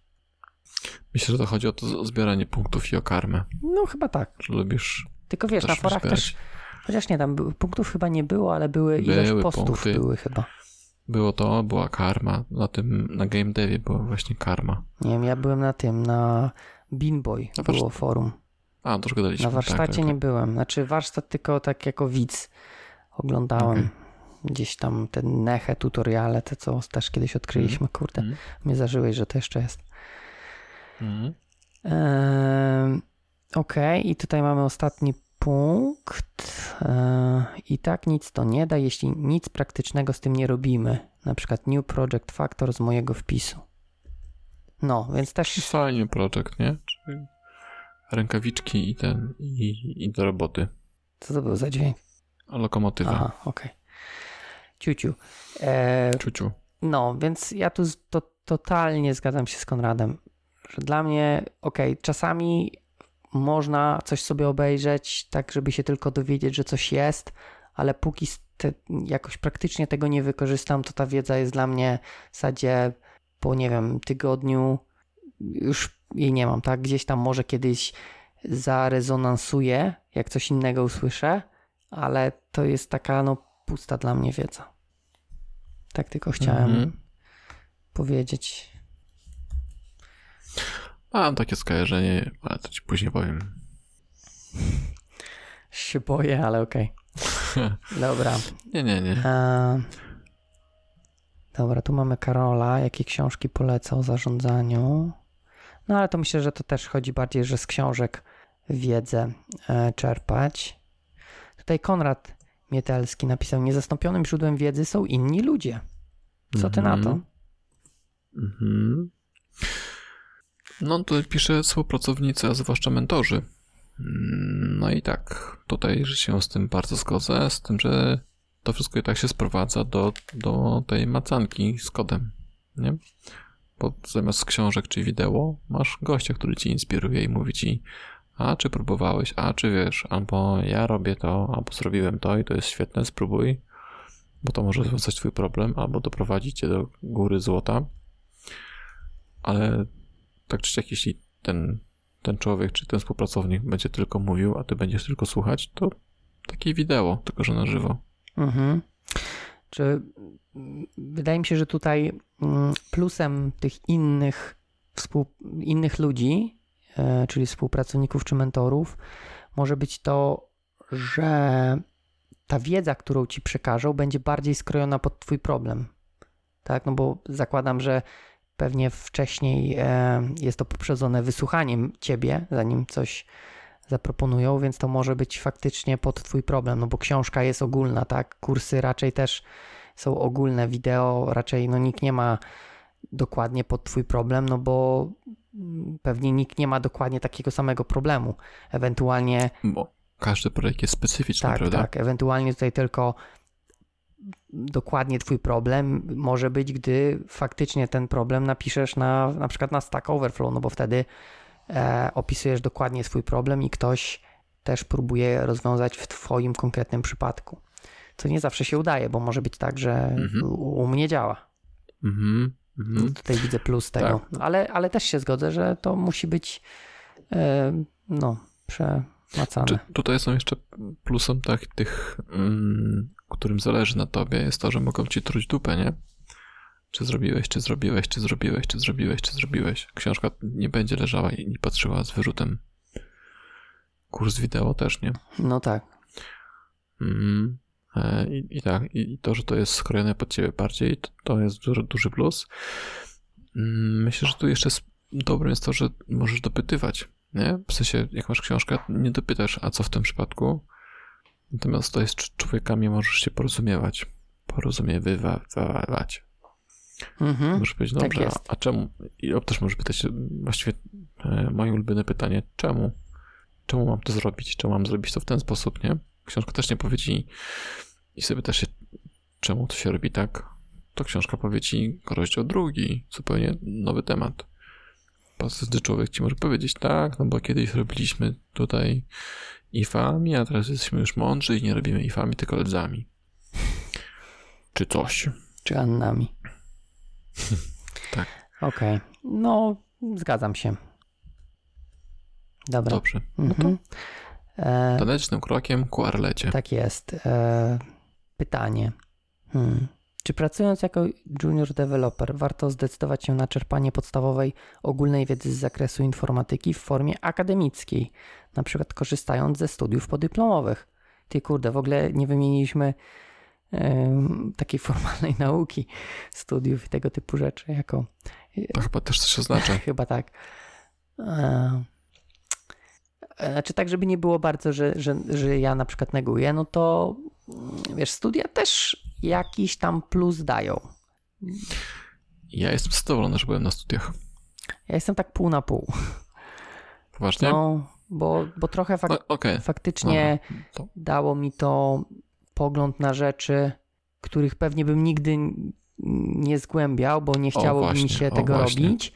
Myślę, że to chodzi o to zbieranie punktów i o karmę. No chyba tak. Że lubisz. Tylko wiesz, na forach zbierać. też, chociaż nie, tam punktów chyba nie było, ale były, były ilość postów punkty. były chyba. Było to, była karma. Na tym, na game devie była właśnie karma. Nie wiem, ja byłem na tym, na Beanboy no było forum. A, to już gadaliśmy. Na warsztacie tak, tak, nie tak. byłem. Znaczy warsztat tylko tak jako widz oglądałem. Okay. Gdzieś tam te neche, tutoriale, te co też kiedyś odkryliśmy, mm. kurde. Mm. Mnie zażyłeś, że to jeszcze jest. Mm. Eee, Okej, okay. i tutaj mamy ostatni punkt. Eee, I tak nic to nie da, jeśli nic praktycznego z tym nie robimy. Na przykład New Project Factor z mojego wpisu. No, więc też... Fajnie projekt, nie? Czyli rękawiczki i ten, i, i do roboty. Co to był za dźwięk? Lokomotywa. Aha, okej. Okay. Ciuciu. E, Ciuciu. No, więc ja tu to, totalnie zgadzam się z Konradem, że dla mnie, okej, okay, czasami można coś sobie obejrzeć, tak żeby się tylko dowiedzieć, że coś jest, ale póki te, jakoś praktycznie tego nie wykorzystam, to ta wiedza jest dla mnie w zasadzie po, nie wiem, tygodniu już jej nie mam, tak? Gdzieś tam może kiedyś zarezonansuję, jak coś innego usłyszę, ale to jest taka, no, pusta dla mnie wiedza. Tak tylko chciałem mhm. powiedzieć. Mam takie skojarzenie, ale to ci później powiem. [laughs] się boję, ale okej. Okay. [laughs] Dobra. nie, nie, nie. A... Dobra, tu mamy Karola. Jakie książki poleca o zarządzaniu? No ale to myślę, że to też chodzi bardziej, że z książek wiedzę e, czerpać. Tutaj Konrad Mietelski napisał: Niezastąpionym źródłem wiedzy są inni ludzie. Co ty mm -hmm. na to? Mm No, tutaj pisze współpracownicy, a zwłaszcza mentorzy. Mm, no i tak, tutaj się z tym bardzo zgodzę, z tym, że to wszystko i tak się sprowadza do, do tej macanki z kodem, nie? Bo zamiast książek czy wideo masz gościa, który ci inspiruje i mówi ci a czy próbowałeś, a czy wiesz, albo ja robię to, albo zrobiłem to i to jest świetne, spróbuj, bo to może rozwiązać twój problem, albo doprowadzić cię do góry złota. Ale tak czy siak, jeśli ten, ten człowiek czy ten współpracownik będzie tylko mówił, a ty będziesz tylko słuchać, to takie wideo, tylko że na żywo. Mhm. Czy wydaje mi się, że tutaj mm, plusem tych innych, współ, innych ludzi, e, czyli współpracowników czy mentorów, może być to, że ta wiedza, którą ci przekażą, będzie bardziej skrojona pod twój problem. Tak, no bo zakładam, że pewnie wcześniej e, jest to poprzedzone wysłuchaniem ciebie, zanim coś zaproponują, więc to może być faktycznie pod twój problem, no bo książka jest ogólna, tak? Kursy raczej też są ogólne, wideo raczej no nikt nie ma dokładnie pod twój problem, no bo pewnie nikt nie ma dokładnie takiego samego problemu. Ewentualnie... Bo każdy projekt jest specyficzny, tak, prawda? Tak, ewentualnie tutaj tylko dokładnie twój problem może być, gdy faktycznie ten problem napiszesz na, na przykład na Stack Overflow, no bo wtedy opisujesz dokładnie swój problem i ktoś też próbuje rozwiązać w twoim konkretnym przypadku. Co nie zawsze się udaje, bo może być tak, że mhm. u, mnie działa. Mhm. Mhm. Tutaj widzę plus tego. Tak. Ale, ale też się zgodzę, że to musi być e, no, przemacane. Czy tutaj są jeszcze plusem tak, tych, mm, którym zależy na tobie, jest to, że mogą ci truć dupę, nie? Czy zrobiłeś, czy zrobiłeś, czy zrobiłeś, czy zrobiłeś, czy zrobiłeś. Książka nie będzie leżała i nie patrzyła z wyrzutem. Kurs wideo też, nie? No tak. Mm. E, I, I, tak, i to, że to jest skrojone pod ciebie bardziej, to, to jest duży, duży plus. Mm, myślę, że tu jeszcze dobrym jest to, że możesz dopytywać, nie? W sensie, jak masz książkę, nie dopytasz, a co w tym przypadku? Natomiast to jest człowiekami możesz się porozumiewać, porozumiewać. Mhm, możesz powiedzieć, tak dobrze, a, a, czemu? I też możesz pytać, właściwie e, moje ulubione pytanie, czemu? Czemu mam to zrobić? Czemu mam zrobić to w ten sposób, nie? Książka też nie powie ci, i sobie też się, czemu to się robi tak, to książka powie ci rozdział drugi, zupełnie nowy temat. Gdy człowiek ci może powiedzieć, tak, no bo kiedyś robiliśmy tutaj ifami, a teraz jesteśmy już mądrzy i nie robimy ifami, tylko ledzami. Czy coś. Czy annami. [laughs] tak. Okej. Okay. No, zgadzam się. Dobra. Dobrze. No mhm. e, tanecznym krokiem ku Arlecie. Tak jest. E, pytanie. Hmm. Czy pracując jako junior developer warto zdecydować się na czerpanie podstawowej ogólnej wiedzy z zakresu informatyki w formie akademickiej, na przykład korzystając ze studiów podyplomowych? Ty kurde, w ogóle nie wymieniliśmy takiej formalnej [laughs] nauki, studiów i tego typu rzeczy jako... To chyba też coś oznacza. [laughs] chyba tak. E, znaczy tak, żeby nie było bardzo, że, że, że ja na przykład neguję, no to wiesz, studia też jakiś tam plus dają. Ja jestem zadowolony, że byłem na studiach. Ja jestem tak pół na pół. Poważnie? No, bo, bo trochę fak no, okay. faktycznie to... dało mi to pogląd na rzeczy, których pewnie bym nigdy nie zgłębiał, bo nie chciało mi się tego robić.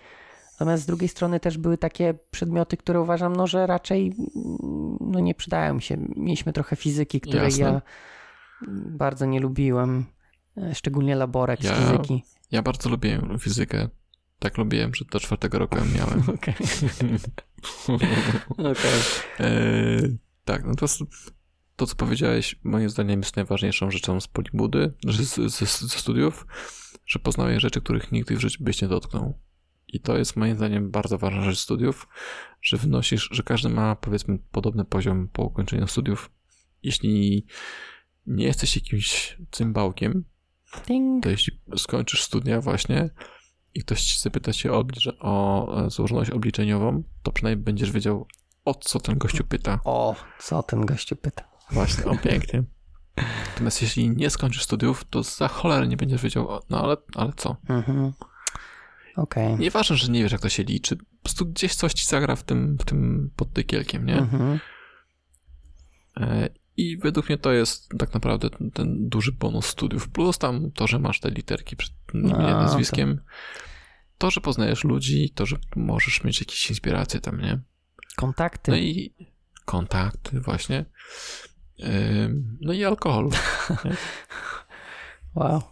Natomiast z drugiej strony też były takie przedmioty, które uważam, no, że raczej no, nie przydają się. Mieliśmy trochę fizyki, której Jasne. ja bardzo nie lubiłem, e, szczególnie laborek ja, z fizyki. Ja bardzo lubiłem fizykę. Tak lubiłem, że do czwartego roku ją miałem. [laughs] Okej. okay. [laughs] e, tak, no to, to, co powiedziałeś, moim zdaniem jest najważniejszą rzeczą z polibudy, ze studiów, że poznałeś rzeczy, których nigdy w życiu byś nie dotknął. I to jest moim zdaniem bardzo ważna rzecz studiów, że wynosisz, że każdy ma powiedzmy podobny poziom po ukończeniu studiów. Jeśli nie jesteś jakimś cymbałkiem, Ding. to jeśli skończysz studia właśnie i ktoś ci zapyta cię o, o e, złożoność obliczeniową, to przynajmniej będziesz wiedział, o co ten gościu pyta. O, co ten gościu pyta. Właśnie, o pięknie. Natomiast jeśli nie skończysz studiów, to za cholerę nie będziesz wiedział, no ale, ale co? Mhm. Okay. Nieważne, że nie wiesz, jak to się liczy. Po prostu gdzieś coś ci zagra w tym, w tym pod tykielkiem, nie? Mhm. E, I według mnie to jest tak naprawdę ten, ten duży bonus studiów. Plus tam to, że masz te literki przed imieniem, No, nazwiskiem. To. że poznajesz ludzi, to, że możesz mieć jakieś inspiracje tam, nie? Kontakty. No i kontakty właśnie. No i alkohol. [laughs] Wow,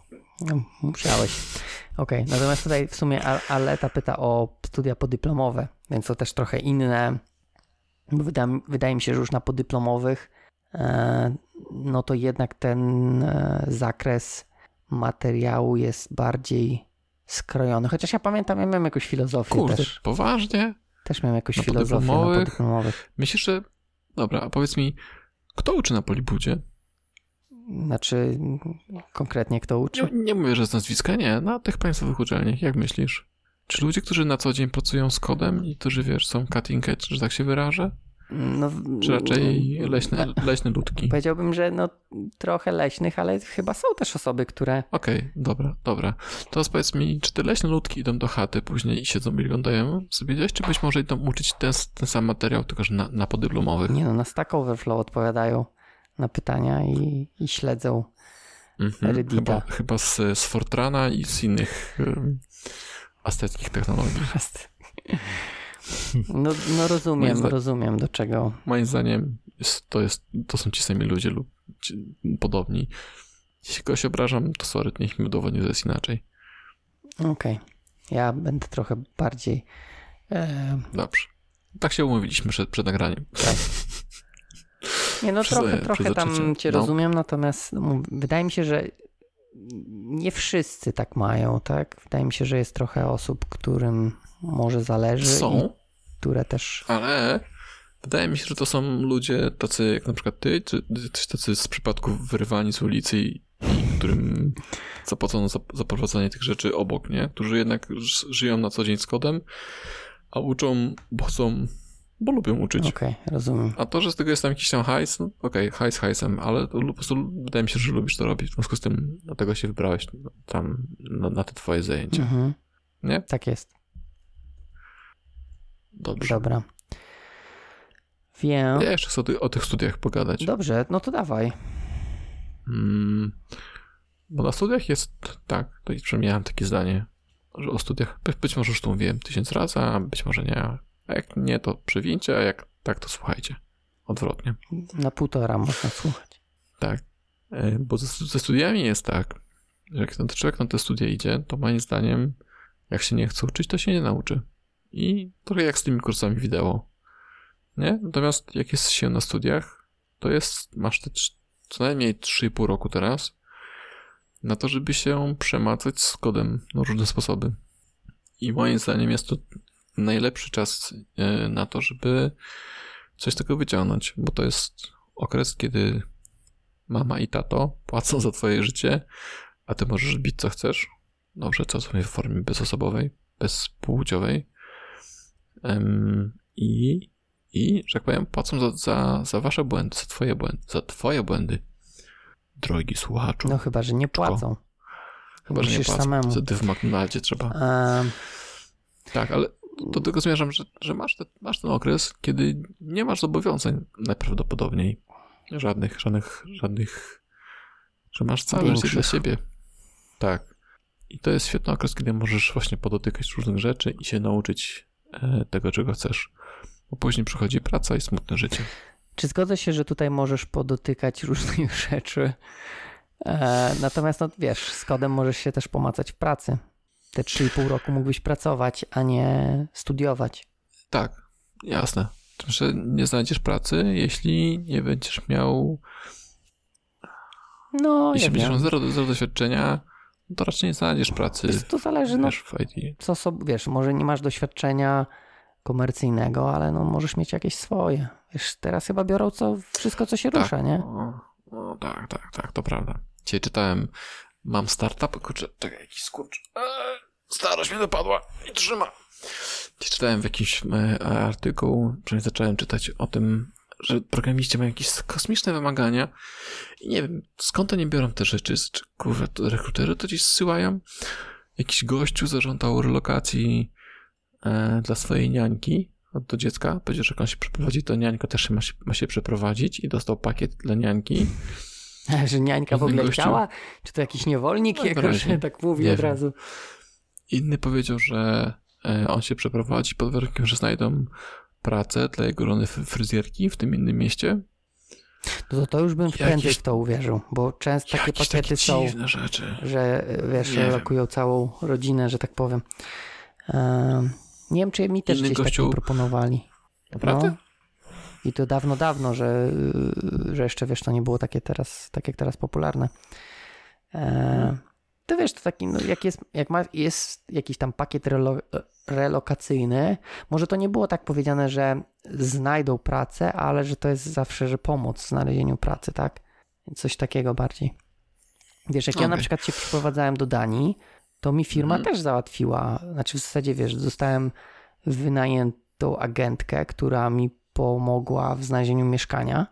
No, musiałeś. Okej, natomiast tutaj w sumie Al- Aleta pyta o studia podyplomowe, więc to też trochę inne. Bo wyda, wydaje mi się, że już na podyplomowych e, no to jednak ten e, zakres materiału jest bardziej skrojony. Chociaż ja pamiętam, ja miałem jakąś filozofię Kurde, też. poważnie? Też miałem jakąś na filozofię na podyplomowych? podyplomowych. Myślisz, że... Dobra, a powiedz mi, kto uczy na Polibudzie? Znaczy, konkretnie kto uczy? Nie, nie mówię, że z nazwiska, nie. Na tych państwowych uczelniach, jak myślisz? Czy ludzie, którzy na co dzień pracują z kodem i którzy, wiesz, są cutting edge, że tak się wyrażę? No, Czy raczej leśne, leśne ludki? Powiedziałbym, że no trochę leśnych, ale chyba są też osoby, które. Okej, dobra, dobra. To powiedz mi, czy te leśne ludki idą do chaty później i siedzą i oglądają sobie gdzieś, czy być może idą uczyć ten, ten sam materiał, tylko że na, na podyplomowych? Nie no, na Stack Overflow odpowiadają na pytania i, i śledzą. Mhm. Reddita. Chyba, chyba z, z Fortrana i z innych um, asceckich technologii. [laughs] No, no rozumiem, zdaniem- rozumiem do czego. Moim zdaniem jest, to, jest, to są ci sami ludzie lub ci, podobni. Jeśli kogoś obrażam, to sorry, niech mi udowodni, że jest inaczej. Okej. Ja będę trochę bardziej. E, Dobrze. Tak się umówiliśmy przed, przed nagraniem. nie no, trochę, przez trochę tam cię No. rozumiem, natomiast no, wydaje mi się, że nie wszyscy tak mają, tak? Wydaje mi się, że jest trochę osób, którym może zależy. Są, które też. ale wydaje mi się, że to są ludzie tacy jak na przykład ty, czy tacy z przypadków wyrwani z ulicy i, i którym zapłacono za, za prowadzenie tych rzeczy obok, nie? Którzy jednak żyją na co dzień z kodem, a uczą, bo chcą, bo lubią uczyć. Okej, rozumiem. A to, że z tego jest tam jakiś tam hajs, no okej, hajs hajsem, ale to po prostu wydaje mi się, że lubisz to robić. W związku z tym dlatego się wybrałeś tam na, na te twoje zajęcia. Mhm. Nie? Tak jest. Dobrze. Dobra. Wiem. Ja jeszcze chcę o, ty, o tych studiach pogadać. Dobrze, no to dawaj. Mm, bo na studiach jest tak, to przynajmniej miałem takie zdanie, że o studiach, by- być może już to mówiłem tysiąc razy, a być może nie. A jak nie, to przywincie, a jak tak, to słuchajcie. Odwrotnie. Na półtora można słuchać. Tak. E, Bo ze, ze studiami jest tak, że jak ten człowiek na te studia idzie, to moim zdaniem, jak się nie chce uczyć, to się nie nauczy. I trochę jak z tymi kursami wideo. Nie? Natomiast jak jest się na studiach, to jest, masz te co najmniej 3,5 roku teraz na to, żeby się przemacać z kodem na różne sposoby. I moim zdaniem jest to najlepszy czas e, na to, żeby coś tego wyciągnąć, bo to jest okres, kiedy mama i tato płacą za twoje życie, a ty możesz bić co chcesz. Dobrze, co w formie bezosobowej, bezpłciowej. I, I, że tak powiem, płacą za, za, za wasze błędy, za twoje błędy, za twoje błędy. Drogi słuchaczu. No chyba, że nie płacą. Chyba, że nie musisz płacą. samemu. Wtedy w McDonaldzie trzeba. Tak, ale do tego zmierzam, że, że masz, te, masz ten okres, kiedy nie masz zobowiązań najprawdopodobniej. Żadnych, żadnych, żadnych, że masz całe życie Większych. dla siebie. Tak. I to jest świetny okres, kiedy możesz właśnie podotykać różnych rzeczy i się nauczyć tego, czego chcesz. Bo później przychodzi praca i smutne życie. czy zgodzę się, że tutaj możesz podotykać różnych [laughs] rzeczy? E, natomiast, no wiesz, z kodem możesz się też pomacać w pracy. Te 3,5 roku mógłbyś pracować, a nie studiować. Tak, jasne. Tym, że nie znajdziesz pracy, jeśli nie będziesz miał No, Jeśli ja będziesz miał zero, zero doświadczenia, to raczej nie znajdziesz pracy Wiesz, To zależy, no, w IT. co sobie, wiesz, może nie masz doświadczenia komercyjnego, ale no możesz mieć jakieś swoje. Wiesz, teraz chyba biorą co, wszystko, co się Tak. rusza, nie? O, o, tak, tak, tak, to prawda. Dzisiaj czytałem, mam startup, kurczę, czekaj, jakiś skurcz. Eee, starość mnie dopadła i trzyma. Dzisiaj czytałem w jakimś e, artykuł, przynajmniej zacząłem czytać o tym, że programiści mają jakieś kosmiczne wymagania i nie wiem, skąd oni biorą te rzeczy, czy kurwa, to rekruterzy to gdzieś zsyłają? Jakiś gościu zażądał relokacji e, dla swojej niańki do dziecka, powiedział, że jak on się przeprowadzi, to niańka też ma się, ma się przeprowadzić i dostał pakiet dla niańki. [laughs] Że niańka w ogóle gościu- chciała? Czy to jakiś niewolnik No, że tak mówi Nie od wiem. razu? Inny powiedział, że e, on się przeprowadzi pod warunkiem, że znajdą pracę dla jego żony fry- fryzjerki w tym innym mieście. No to, to już bym Jakieś- prędzej w to uwierzył, bo często takie pakiety takie są, rzeczy. że wiesz, Nie wiem. relokują całą rodzinę, że tak powiem. Ehm, nie wiem, czy mi też Inny gdzieś gościu- takiego proponowali. Naprawdę? No. I to dawno, dawno, że, że jeszcze wiesz, to nie było takie teraz, tak jak teraz popularne. E, to wiesz, to taki, no, jak, jest, jak ma, jest jakiś tam pakiet relo, relokacyjny, może to nie było tak powiedziane, że znajdą pracę, ale że to jest zawsze, że pomoc w znalezieniu pracy, tak? Coś takiego bardziej. Wiesz, jak ja na przykład się przeprowadzałem do Danii, to mi firma Mhm. też załatwiła, znaczy w zasadzie wiesz, zostałem wynajętą agentkę, która mi pomogła w znalezieniu mieszkania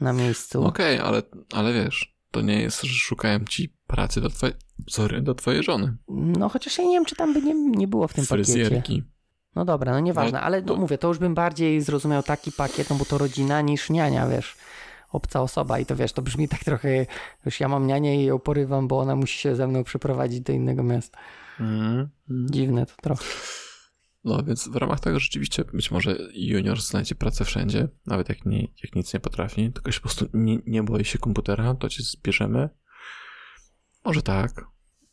na miejscu. Okej, ale, ale wiesz, to nie jest, że szukałem ci pracy do twojej, sorry, do twojej żony. No chociaż ja nie wiem, czy tam by nie, nie było w tym pakiecie. Fryzjerki. No dobra, no nieważne, No, ale no, to- mówię, to już bym bardziej zrozumiał taki pakiet, no bo to rodzina niż niania, wiesz, obca osoba i to wiesz, to brzmi tak trochę, wiesz, ja mam nianię i ją porywam, bo ona musi się ze mną przeprowadzić do innego miasta. Mhm. Dziwne to trochę. No więc w ramach tego rzeczywiście być może junior znajdzie pracę wszędzie, nawet jak, nie, jak nic nie potrafi, tylko się po prostu nie, nie boi się komputera, to cię zbierzemy. Może tak.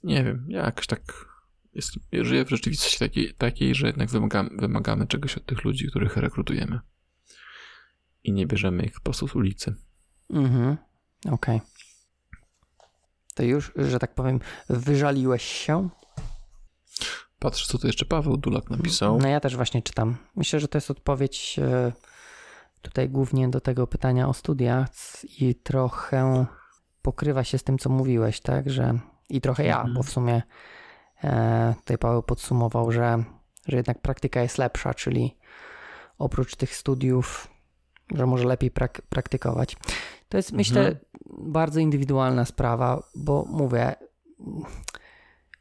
Nie wiem, ja jakoś tak jest, żyję w rzeczywistości takiej, takiej że jednak wymagamy, wymagamy czegoś od tych ludzi, których rekrutujemy. I nie bierzemy ich po prostu z ulicy. Mhm, okej. To już, że tak powiem, wyżaliłeś się? Patrz, co tu jeszcze Paweł Dulak napisał. No ja też właśnie czytam. Myślę, że to jest odpowiedź e, tutaj głównie do tego pytania o studia i trochę pokrywa się z tym, co mówiłeś, tak? Że i trochę ja, bo w sumie e, tutaj Paweł podsumował, że, że jednak praktyka jest lepsza, czyli oprócz tych studiów, że może lepiej prak- praktykować. To jest, myślę, Mhm. bardzo indywidualna sprawa, bo mówię,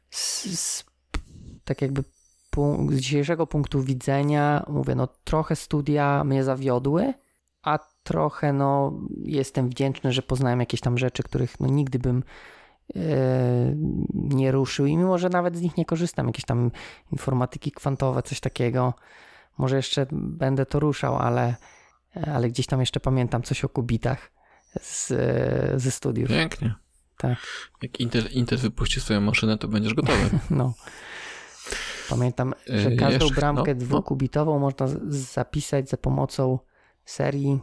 z, z, tak jakby z dzisiejszego punktu widzenia, mówię, no trochę studia mnie zawiodły, a trochę no jestem wdzięczny, że poznałem jakieś tam rzeczy, których no nigdy bym e, nie ruszył i mimo, że nawet z nich nie korzystam, jakieś tam informatyki kwantowe, coś takiego, może jeszcze będę to ruszał, ale, ale gdzieś tam jeszcze pamiętam coś o kubitach z, ze studiów. Pięknie. Tak. Jak Intel, Intel wypuści swoją maszynę, to będziesz gotowy. [laughs] No. Pamiętam, że Yy, każdą jeszcze- bramkę no, no. dwukubitową można z- zapisać za pomocą serii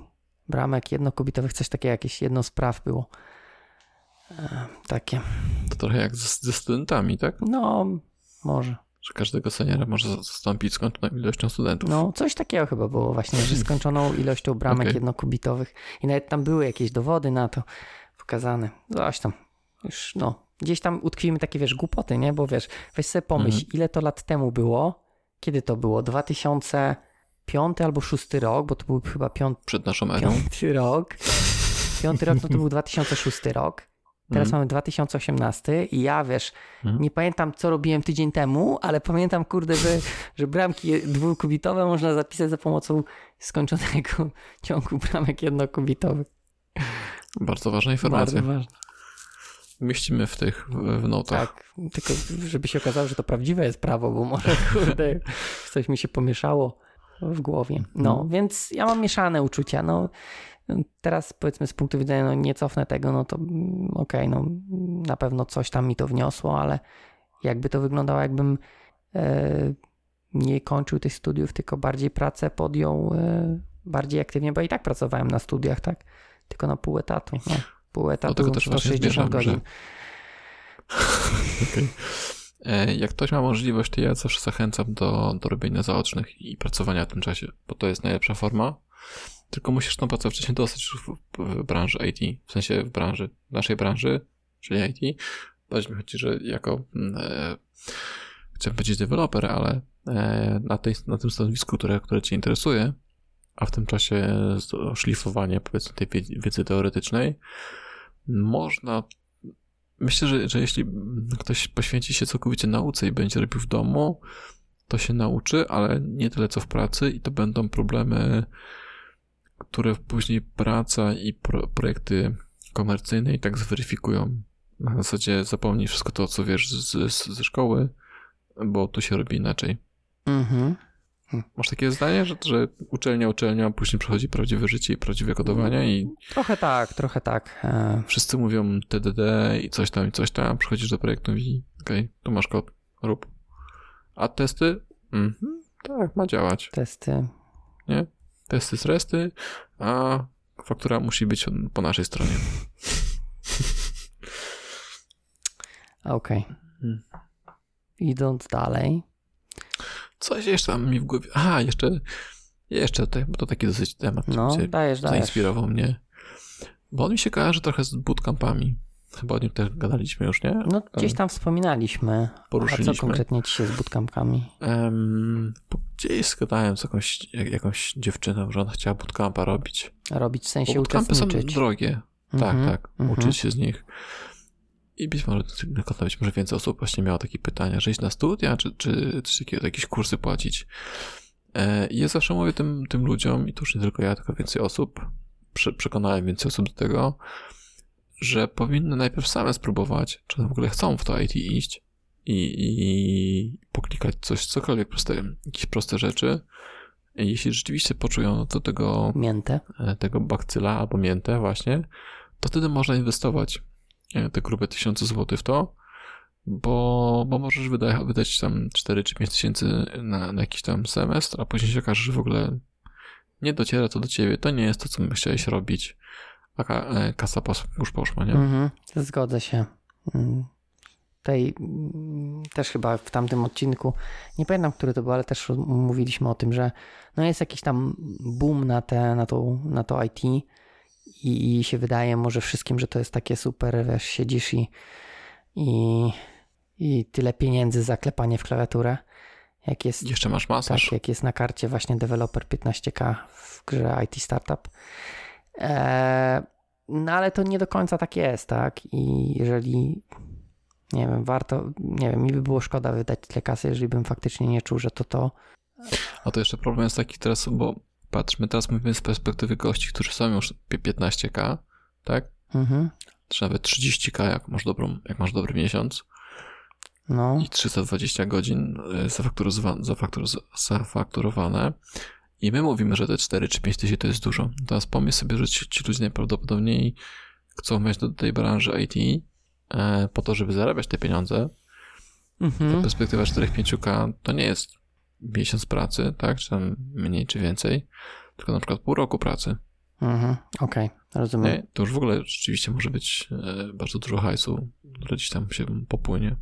bramek jednokubitowych, coś takiego, jakieś jedno z praw było. E, takie. To trochę jak ze, ze studentami, tak? No, może. Że każdego seniora może za- zastąpić skończoną ilością studentów. No, coś takiego chyba było właśnie, że skończoną [laughs] ilością bramek Okej. jednokubitowych i nawet tam były jakieś dowody na to pokazane. Coś tam. Już, no, gdzieś tam utkwimy takie, wiesz, głupoty, nie? Bo wiesz, weź sobie pomyśl, Mhm. ile to lat temu było? Kiedy to było? 2005 albo 6 rok, bo to był chyba piąty, Przed naszą erą. piąty rok. Piąty rok, no to był 2006 rok. Teraz Mhm. mamy 2018 i ja, wiesz, Mhm. nie pamiętam, co robiłem tydzień temu, ale pamiętam, kurde, że, że bramki dwukubitowe można zapisać za pomocą skończonego ciągu bramek jednokubitowych. Bardzo ważna informacja. Bardzo ważne. Mieścimy w tych, w, notach. Tak, tylko żeby się okazało, że to prawdziwe jest prawo, bo może, [laughs] kurde, coś mi się pomieszało w głowie. No, Mhm. więc ja mam mieszane uczucia, no. Teraz powiedzmy z punktu widzenia, no nie cofnę tego, no to mm, okej, no na pewno coś tam mi to wniosło, ale jakby to wyglądało, jakbym e, nie kończył tych studiów, tylko bardziej pracę podjął e, bardziej aktywnie, bo i tak pracowałem na studiach, tak? Tylko na pół etatu. No, pół też właśnie 160 zmierzam, że- godzin. [laughs] Okej. E, Jak ktoś ma możliwość, to ja zawsze zachęcam do, do robienia zaocznych i pracowania w tym czasie, bo to jest najlepsza forma. Tylko musisz tą pracę wcześniej dostać w, w branży IT, w sensie w branży, w naszej branży, czyli IT. Bardziej mi chodzi, że jako, mm, e, chciałem powiedzieć deweloper, ale e, na, tej, na tym stanowisku, które, które Cię interesuje, a w tym czasie z- szlifowanie powiedzmy tej wiedzy teoretycznej, można Myślę, że, że jeśli ktoś poświęci się całkowicie nauce i będzie robił w domu, to się nauczy, ale nie tyle co w pracy i to będą problemy, które później praca i pro, projekty komercyjne i tak zweryfikują. Na zasadzie zapomnij wszystko to, co wiesz z, ze szkoły, bo tu się robi inaczej. Mhm. Masz takie zdanie, że, że uczelnia, uczelnia, później przychodzi prawdziwe życie i prawdziwe kodowanie i... Trochę tak, trochę tak. E. Wszyscy mówią TDD i coś tam, i coś tam. Przychodzisz do projektu i okej, okay, tu masz kod, rób. A testy? Mhm, tak, ma działać. Testy. Nie? Testy z resty, a faktura musi być po naszej stronie. [laughs] Okej. Okay. Hmm. Idąc dalej. Coś jeszcze tam mi w głowie. Aha, jeszcze, jeszcze, bo to taki dosyć temat, no, dajesz, dajesz. zainspirował mnie. Bo on mi się kojarzy trochę z bootcampami. Chyba o nim też gadaliśmy już, nie? No gdzieś tam wspominaliśmy. Poruszyliśmy. A co konkretnie ci się z bootcampami? Um, gdzieś gadałem z jakąś, jak, jakąś dziewczyną, że ona chciała bootcampa robić. Robić w sensie bo bootcampy są drogie. Tak, mm -hmm, tak. Mm -hmm. Uczyć się z nich. I być może, być może więcej osób właśnie miało takie pytania, że iść na studia, czy, czy takiego, jakieś kursy płacić. E, I ja zawsze mówię tym, tym ludziom, i to już nie tylko ja, tylko więcej osób, prze, przekonałem więcej osób do tego, że powinny najpierw same spróbować, czy w ogóle chcą w to IT iść i, i poklikać coś, cokolwiek proste, jakieś proste rzeczy. I jeśli rzeczywiście poczują do tego miętę, e, tego bakcyla albo miętę właśnie, to wtedy można inwestować te grube tysiące złotych w to, bo, bo możesz wyda, wydać tam 4 czy 5 tysięcy na, na jakiś tam semestr, a później się okaże, że w ogóle nie dociera to do ciebie, to nie jest to, co chciałeś robić, a e, kasa już poszła, nie? Mhm, zgodzę się. Mm. Tej, mm, też chyba w tamtym odcinku, nie pamiętam, który to był, ale też mówiliśmy o tym, że no jest jakiś tam boom na, te, na, to, na to IT, i, i się wydaje może wszystkim, że to jest takie super, wiesz, siedzisz i, i, i tyle pieniędzy za klepanie w klawiaturę. Jak jest, Jeszcze masz masaż. Tak, jak jest na karcie właśnie deweloper 15K w grze IT Startup. E, no ale to nie do końca tak jest, tak? I jeżeli, nie wiem, warto, nie wiem, mi by było szkoda wydać tyle kasy, jeżeli bym faktycznie nie czuł, że to to. A to jeszcze problem jest taki teraz, bo patrz, my teraz mówimy z perspektywy gości, którzy są już 15k, tak? Mhm. Czy nawet 30k, jak masz, dobrą, jak masz dobry miesiąc. No. I 320 godzin e, zafakturowane. I my mówimy, że te 4 czy 5 tysięcy to jest dużo. Teraz pomyśl sobie, że ci, ci ludzie najprawdopodobniej chcą wejść do tej branży IT e, po to, żeby zarabiać te pieniądze. Mhm. Perspektywa 4-5k to nie jest miesiąc pracy, tak, czy tam mniej, czy więcej, tylko na przykład pół roku pracy. Mhm, okej, okay, rozumiem. Nie, to już w ogóle rzeczywiście może być e, bardzo dużo hajsu, które gdzieś tam się popłynie.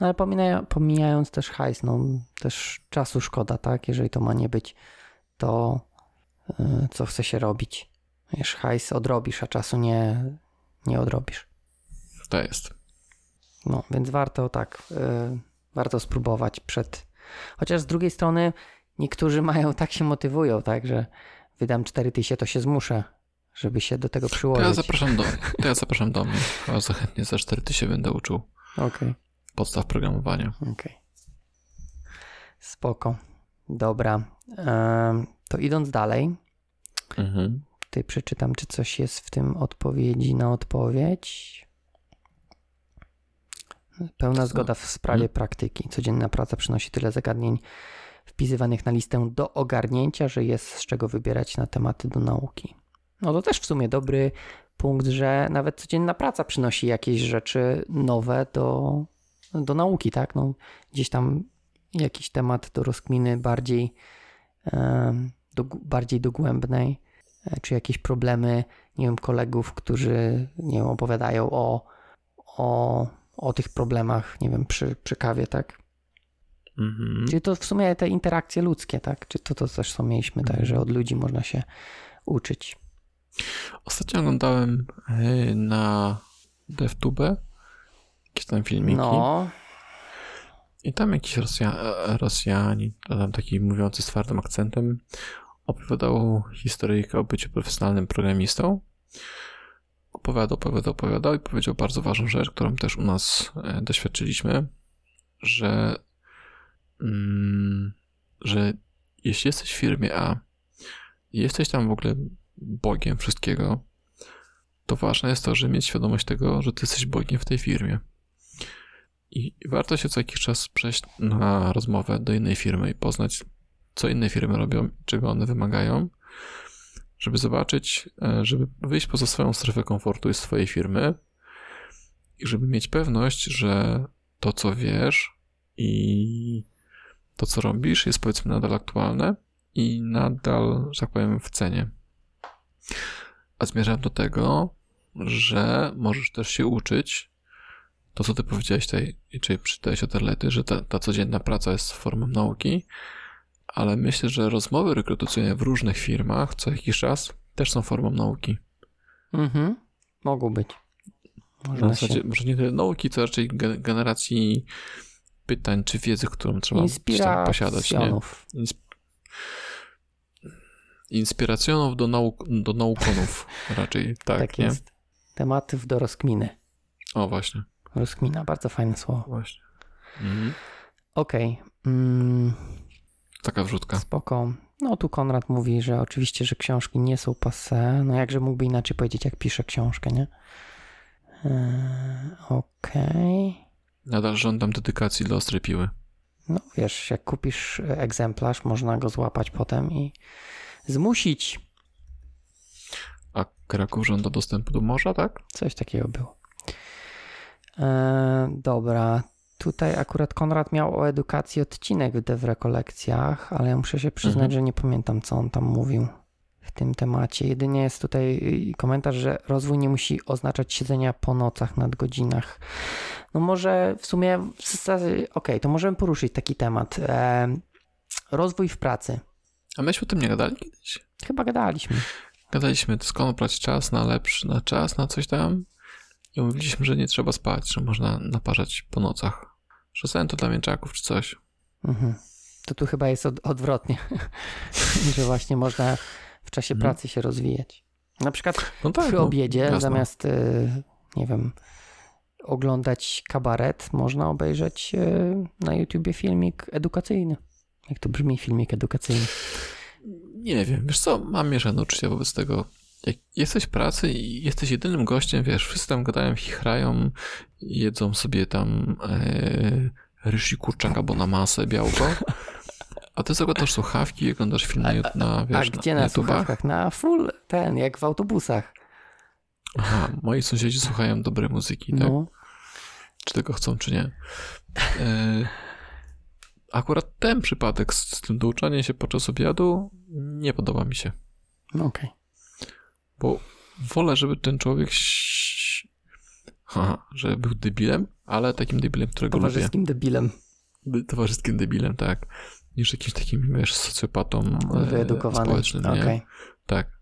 No ale pomija, pomijając też hajs, no też czasu szkoda, tak? Jeżeli to ma nie być to, e, co chce się robić. Wiesz, hajs odrobisz, a czasu nie, nie odrobisz. To jest. No, więc warto tak, y, warto spróbować przed, Chociaż z drugiej strony niektórzy mają, tak się motywują, tak, że wydam 4000, to się zmuszę, żeby się do tego przyłożyć. To ja zapraszam do, to ja zapraszam do mnie. Bardzo chętnie za 4000 będę uczył. Okay. Podstaw programowania. Okay. Spoko. Dobra. To idąc dalej, mhm. tutaj przeczytam, czy coś jest w tym odpowiedzi na odpowiedź. Pełna zgoda w sprawie hmm. praktyki. Codzienna praca przynosi tyle zagadnień wpisywanych na listę do ogarnięcia, że jest z czego wybierać na tematy do nauki. No to też w sumie dobry punkt, że nawet codzienna praca przynosi jakieś rzeczy nowe do, do nauki, tak? No, gdzieś tam jakiś temat do rozkminy bardziej, do, bardziej dogłębnej, e, czy jakieś problemy, nie wiem, kolegów, którzy, nie wiem, opowiadają o, o o tych problemach, nie wiem, przy, przy kawie, tak? Mhm. Czyli to w sumie te interakcje ludzkie, tak? Czy to, to co mieliśmy, tak, że od ludzi można się uczyć. Ostatnio oglądałem e, na DevTube jakieś tam filmiki. No. I tam jakiś Rosja, Rosjanin, tam taki mówiący z twardym akcentem, opowiadał historyjkę o byciu profesjonalnym programistą opowiadał, opowiadał, opowiadał i powiedział bardzo ważną rzecz, którą też u nas e, doświadczyliśmy, że mm, że jeśli jesteś w firmie A jesteś tam w ogóle bogiem wszystkiego, to ważne jest to, żeby mieć świadomość tego, że ty jesteś bogiem w tej firmie. I warto się co jakiś czas przejść na rozmowę do innej firmy i poznać, co inne firmy robią, czego one wymagają, żeby zobaczyć, e, żeby wyjść poza swoją strefę komfortu i swojej firmy i żeby mieć pewność, że to, co wiesz i to, co robisz, jest powiedzmy nadal aktualne i nadal, że tak powiem, w cenie. A zmierzam do tego, że możesz też się uczyć to, co ty powiedziałeś tutaj, czyli przyczytałeś od Arlety, że ta, ta codzienna praca jest formą nauki, ale myślę, że rozmowy rekrutacyjne w różnych firmach co jakiś czas też są formą nauki. Mhm, mogą być. Można zasadzie, się... Może nie tyle nauki, co raczej generacji pytań czy wiedzy, którą trzeba posiadać. Nie? Insp inspiracjonów do, nauk do naukonów [laughs] raczej, tak, tak nie? jest. Tematów do rozkminy. O, właśnie. Rozkmina, bardzo fajne słowo. Właśnie. Mhm. Okej. Okay. Mm. Taka wrzutka. Spoko. No tu Konrad mówi, że oczywiście, że książki nie są passe. No jakże mógłby inaczej powiedzieć, jak pisze książkę, nie? Eee, Okej. Okay. Nadal żądam dedykacji dla ostrej piły. No wiesz, jak kupisz egzemplarz, można go złapać potem i zmusić. A Kraków żąda dostępu do morza, tak? Coś takiego było. E, dobra, tutaj akurat Konrad miał o edukacji odcinek w dev rekolekcjach, ale ja muszę się przyznać, mhm. że nie pamiętam, co on tam mówił w tym temacie. Jedynie jest tutaj komentarz, że rozwój nie musi oznaczać siedzenia po nocach, nad godzinach. No może w sumie, okej, okay, to możemy poruszyć taki temat. E, rozwój w pracy. A myśmy o tym nie gadali kiedyś? Chyba gadaliśmy. Gadaliśmy, skąd brać czas na lepszy, na czas, na coś tam. I mówiliśmy, że nie trzeba spać, że można naparzać po nocach. Sen to dla mięczaków czy coś. Mhm. To tu chyba jest od, odwrotnie, [laughs] że właśnie można w czasie mhm. pracy się rozwijać. Na przykład no tak, przy no, obiedzie no, zamiast, y, nie wiem, oglądać kabaret, można obejrzeć y, na YouTubie filmik edukacyjny. Jak to brzmi, filmik edukacyjny? Nie wiem, wiesz co, mam mieszane uczucia wobec tego. Jak jesteś w pracy i jesteś jedynym gościem, wiesz, wszyscy tam gadają, chichrają, jedzą sobie tam e, ryż i kurczaka, bo na masę białko, a ty zakładasz słuchawki i oglądasz film na, na, wiesz, A gdzie na, na słuchawkach? Na full ten, jak w autobusach. Aha, moi sąsiedzi słuchają dobrej muzyki, tak? No. Czy tego chcą, czy nie. E, akurat ten przypadek z tym douczaniem się podczas obiadu nie podoba mi się. No okej. Okay. Bo wolę, żeby ten człowiek żeby był debilem, ale takim debilem, którego Towarzyskim lubię. debilem. Towarzyskim debilem, tak. Niż jakimś takim, wiesz, socjopatą e, Wyedukowanym. społecznym, nie? Okay. Tak.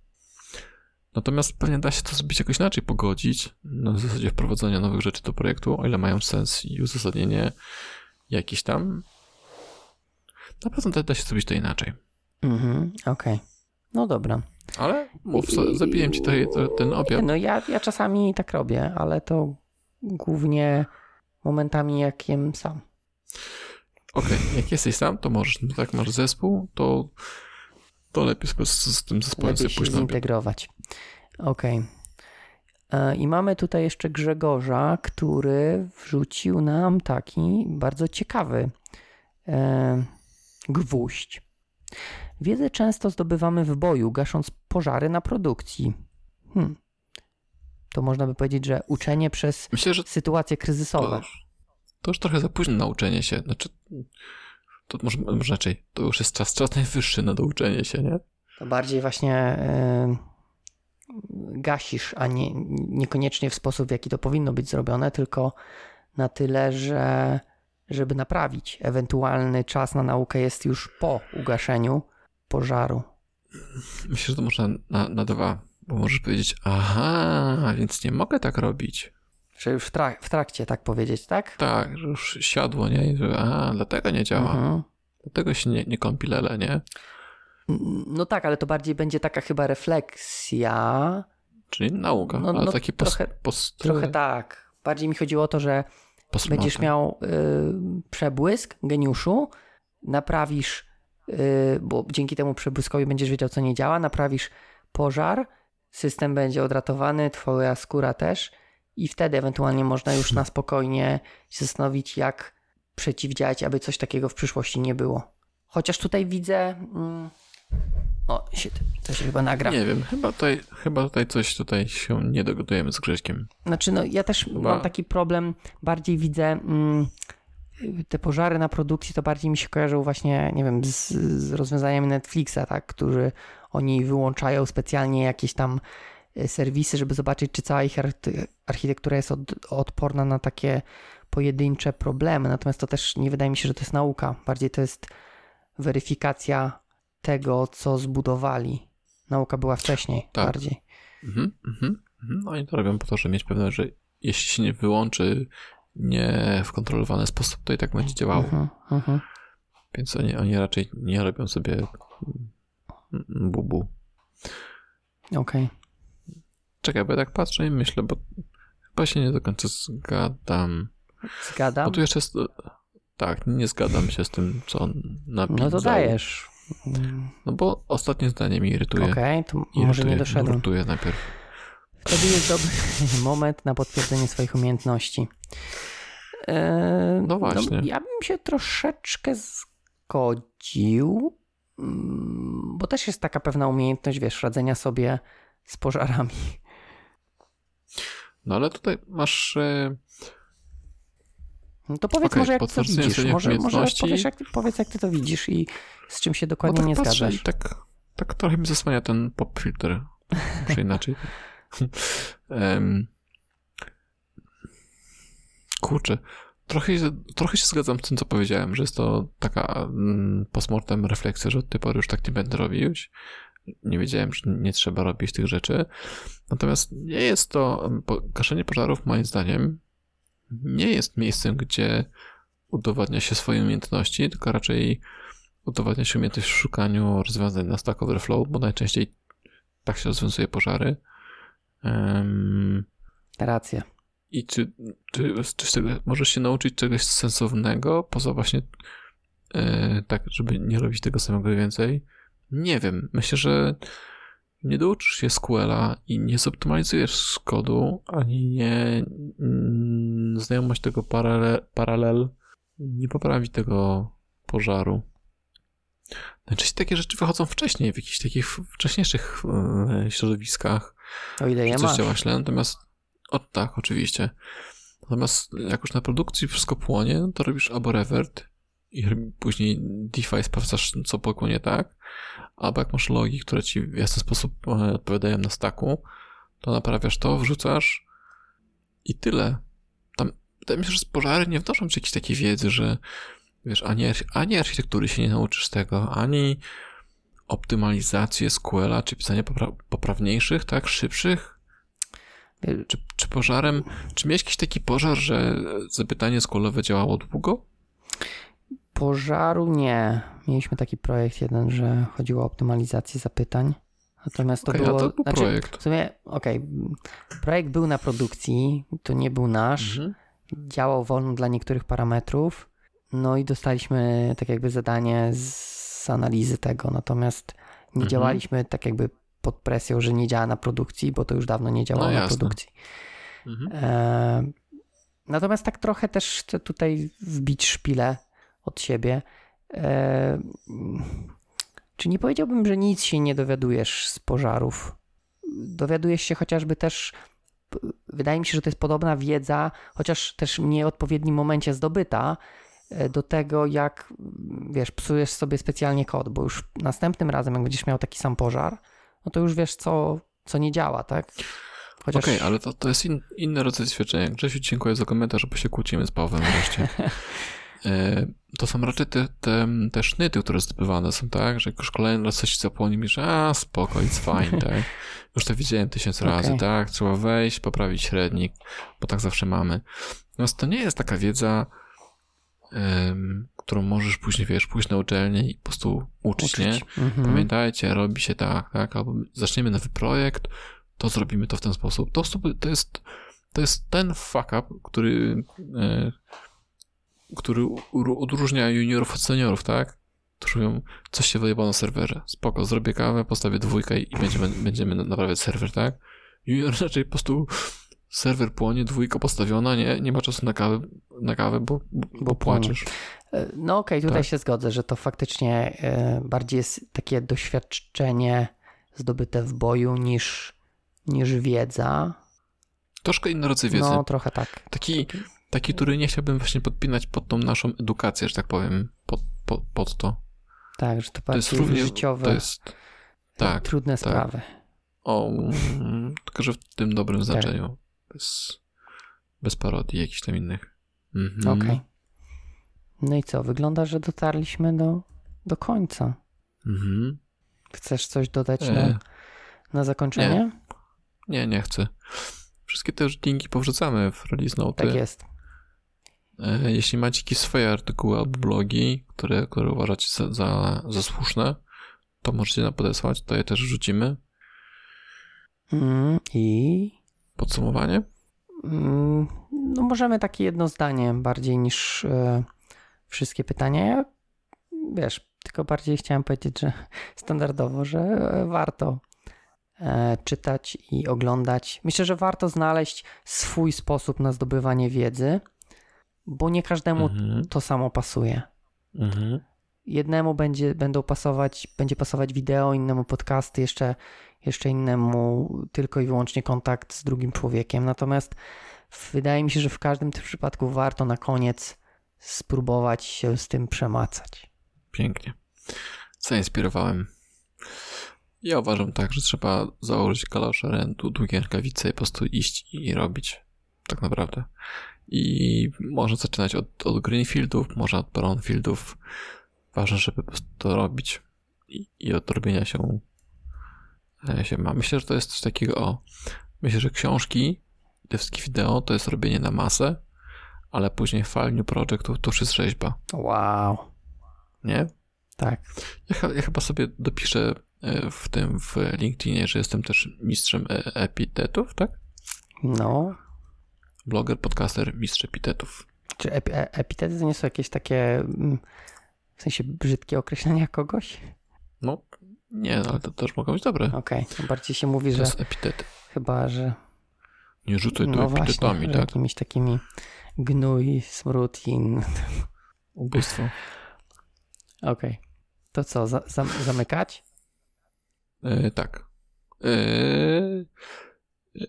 Natomiast pewnie da się to zrobić jakoś inaczej, pogodzić na zasadzie wprowadzania nowych rzeczy do projektu, o ile mają sens i uzasadnienie jakieś tam. Na pewno da się zrobić to inaczej. Mhm, okej. Okay. No dobra. Ale mów, zabiję ci tutaj ten obiad. No ja, ja czasami tak robię, ale to głównie momentami jak jem sam. Okej, okay. jak jesteś sam, to możesz. No tak masz zespół, to, to lepiej z, z tym zespołem lepiej sobie pójść się zintegrować. Okej. Okay. E, I mamy tutaj jeszcze Grzegorza, który wrzucił nam taki bardzo ciekawy e, gwóźdź. Wiedzę często zdobywamy w boju, gasząc pożary na produkcji. Hmm. To można by powiedzieć, że uczenie przez Myślę, że sytuacje kryzysowe. To, to już trochę za późno na uczenie się. Znaczy, to może, może raczej, to już jest czas, czas najwyższy na douczenie się, nie? To bardziej właśnie yy, gasisz, a nie, niekoniecznie w sposób, w jaki to powinno być zrobione, tylko na tyle, że żeby naprawić. Ewentualny czas na naukę jest już po ugaszeniu pożaru. Myślę, że to można na, na dwa, bo możesz powiedzieć, aha, więc nie mogę tak robić. Że już w, trak w trakcie tak powiedzieć, tak? Tak, że już siadło, nie? I że, aha, dlatego nie działa. Mhm. Dlatego się nie, nie kąpi lele, nie? No tak, ale to bardziej będzie taka chyba refleksja. Czyli nauka, no, ale no, taki post, trochę, post... trochę tak. Bardziej mi chodziło o to, że Będziesz miał y, przebłysk geniuszu, naprawisz, bo dzięki temu przebłyskowi będziesz wiedział, co nie działa, naprawisz pożar, system będzie odratowany, twoja skóra też i wtedy ewentualnie można już na spokojnie się zastanowić, jak przeciwdziałać, aby coś takiego w przyszłości nie było. Chociaż tutaj widzę... Mm, o, shit, to się chyba nagra. Nie wiem, chyba tutaj, chyba tutaj coś tutaj się nie dogadujemy z Grześkiem. Znaczy, no ja też chyba... mam taki problem, bardziej widzę mm, te pożary na produkcji, to bardziej mi się kojarzą właśnie, nie wiem, z, z rozwiązaniami Netflixa, tak, którzy oni wyłączają specjalnie jakieś tam e, serwisy, żeby zobaczyć, czy cała ich architektura jest od, odporna na takie pojedyncze problemy. Natomiast to też nie wydaje mi się, że to jest nauka. Bardziej to jest weryfikacja tego, co zbudowali. Nauka była wcześniej tak. bardziej. Mhm, mhm, mhm. No i to robią po to, żeby mieć pewność, że jeśli się nie wyłączy nie w kontrolowany sposób, to i tak będzie działało. Mhm, mhm. Więc oni, oni raczej nie robią sobie bubu. Okej. Okay. Czekaj, bo ja tak patrzę i myślę, bo chyba się nie do końca zgadam. Zgadam? Bo tu jeszcze jest... Tak, nie zgadzam się z tym, co on napisał. No to dajesz. No bo ostatnie zdanie mi irytuje. Okej, okay, to irytuje, może nie doszedłem. Irytuje najpierw. Wtedy jest dobry [laughs] moment na potwierdzenie swoich umiejętności. Eee, no właśnie. No, ja bym się troszeczkę zgodził, mm, bo też jest taka pewna umiejętność, wiesz, radzenia sobie z pożarami. No ale tutaj masz... E... No to powiedz okay, może jak to widzisz. Może, może powiesz, jak, powiedz jak ty to widzisz i z czym się dokładnie no tak nie zgadzasz. Tak, tak trochę mi zasłania ten pop filter. Może [laughs] inaczej. [laughs] um, kurczę, trochę, trochę się zgadzam z tym, co powiedziałem, że jest to taka mm, postmortem refleksja, że od tej pory już tak nie będę robić. Nie wiedziałem, że nie trzeba robić tych rzeczy. Natomiast nie jest to, gaszenie pożarów moim zdaniem nie jest miejscem, gdzie udowadnia się swoje umiejętności, tylko raczej udowadnia się umiejętność w szukaniu rozwiązań na Stack Overflow, bo najczęściej tak się rozwiązuje pożary. Um, Racja. I czy, czy, czy tego, możesz się nauczyć czegoś sensownego, poza właśnie e, tak, żeby nie robić tego samego więcej? Nie wiem. Myślę, że nie douczysz się SQL-a i nie zoptymalizujesz kodu, ani nie mm, znajomość tego paralel, paralel nie poprawi tego pożaru. Najczęściej takie rzeczy wychodzą wcześniej, w jakichś takich wcześniejszych e, środowiskach. O ile je masz. działa źle, natomiast o tak, oczywiście. Natomiast jak już na produkcji wszystko płonie, to robisz albo revert i później DeFi sprawdzasz, co płonie tak, albo jak masz logi, które ci w jasny sposób e, odpowiadają na staku, to naprawiasz to, wrzucasz i tyle. Tam, wydaje mi się, że z pożary nie wnoszą ci jakiejś takiej wiedzy, że wiesz, ani, ani architektury się nie nauczysz tego, ani optymalizacji SQL-a, czy pisania popra poprawniejszych, tak, szybszych. Czy, czy pożarem, czy miałeś jakiś taki pożar, że zapytanie SQL-owe działało długo? Pożaru nie. Mieliśmy taki projekt jeden, że chodziło o optymalizację zapytań. Natomiast to okay, było. To był znaczy, projekt. W sumie, okej, okay, projekt był na produkcji, to nie był nasz. Mhm. Działał wolno dla niektórych parametrów. No i dostaliśmy tak jakby zadanie z analizy tego, natomiast nie mhm. działaliśmy tak jakby pod presją, że nie działa na produkcji, bo to już dawno nie działało no, na produkcji. Mhm. E, natomiast tak trochę też chcę tutaj wbić szpilę od siebie. E, czy nie powiedziałbym, że nic się nie dowiadujesz z pożarów? Dowiadujesz się chociażby też, wydaje mi się, że to jest podobna wiedza, chociaż też w nieodpowiednim momencie zdobyta, do tego, jak wiesz, psujesz sobie specjalnie kod, bo już następnym razem, jak będziesz miał taki sam pożar, no to już wiesz, co, co nie działa, tak? Chociaż... Okej, okay, ale to, to jest in, inny rodzaj doświadczenia. Grzesiu, dziękuję za komentarz, bo się kłócimy z Pawłem wreszcie. [laughs] E, to są raczej te, te, te sznyty, które zdobywane są, tak? Że już kolejny raz coś zapłoni mi, że a, spoko, it's fine, tak? [laughs] Już to widziałem tysiąc razy, okay. tak? Trzeba wejść, poprawić średnik, bo tak zawsze mamy. Natomiast to nie jest taka wiedza, którą możesz później, wiesz, pójść na uczelnię i po prostu uczyć, uczyć. nie? Mhm. Pamiętajcie, robi się tak, tak, albo zaczniemy nowy projekt, to zrobimy to w ten sposób. To, to jest to jest ten fuck up, który e, który odróżnia juniorów od seniorów, tak? Którzy mówią, coś się wyjebało na serwerze. Spoko, zrobię kawę, postawię dwójkę i będziemy, będziemy naprawiać serwer, tak? Junior [laughs] raczej po prostu serwer płonie, dwójka postawiona, nie, nie ma czasu na kawę, na kawę bo, bo, płonie. płaczesz. E, No okej, tutaj Tak. się zgodzę, że to faktycznie e, bardziej jest takie doświadczenie zdobyte w boju niż, niż wiedza. Troszkę inny rodzaj wiedzy. No trochę tak. Taki, taki, który nie chciałbym właśnie podpinać pod tą naszą edukację, że tak powiem, pod, pod, pod to. Tak, że to To jest równie, życiowe, to jest, tak, trudne tak. sprawy. o, [laughs] tylko że w tym dobrym znaczeniu, bez, bez parodii jakichś tam innych. Mhm. Okej. No i co? Wygląda, że dotarliśmy do, do końca. Mhm. Chcesz coś dodać E, na, na zakończenie? nie, nie chcę. Wszystkie te już linki powrzucamy w release noty. Tak jest. E, Jeśli macie jakieś swoje artykuły albo blogi, które, które uważacie za, za, za słuszne, to możecie nam podesłać, to je też wrzucimy. Mm, I Podsumowanie? mm, no możemy takie jedno zdanie bardziej niż e, wszystkie pytania. Ja, wiesz, tylko bardziej chciałem powiedzieć, że [laughs] standardowo, że e, warto e, czytać i oglądać. Myślę, że warto znaleźć swój sposób na zdobywanie wiedzy, bo nie każdemu Mhm. to samo pasuje. Mhm. jednemu będzie, będą pasować, będzie pasować wideo, innemu podcasty, jeszcze, jeszcze innemu tylko i wyłącznie kontakt z drugim człowiekiem. Natomiast wydaje mi się, że w każdym tym przypadku warto na koniec spróbować się z tym przemacać. Pięknie. Zainspirowałem. Ja uważam tak, że trzeba założyć kalosze, rentu, długie rękawice i po prostu iść i robić. Tak naprawdę. I można zaczynać od, od greenfieldów, może od brownfieldów. Ważne, żeby po prostu to robić. I, i od robienia się, się ma. Myślę, że to jest coś takiego, o, myślę, że książki, te wszystkie wideo to jest robienie na masę, ale później File New Project to, to już jest rzeźba, Wow, nie? tak. Ja, ja chyba sobie dopiszę e, w tym w LinkedInie, że jestem też mistrzem e, epitetów, tak? No, Bloger, podcaster, mistrz epitetów. czy epi- e- epitety to nie są jakieś takie, mm, w sensie brzydkie określenia kogoś? Nie, no, ale to też mogą być dobre. Okej, to bardziej się mówi, To że jest epitety. chyba, że Nie rzucaj tu no właśnie, epitetami, że tak? jakimiś takimi gnój, smród i inne. Ubóstwo. Okej. To co, za, zam, zamykać? E, tak. E, e,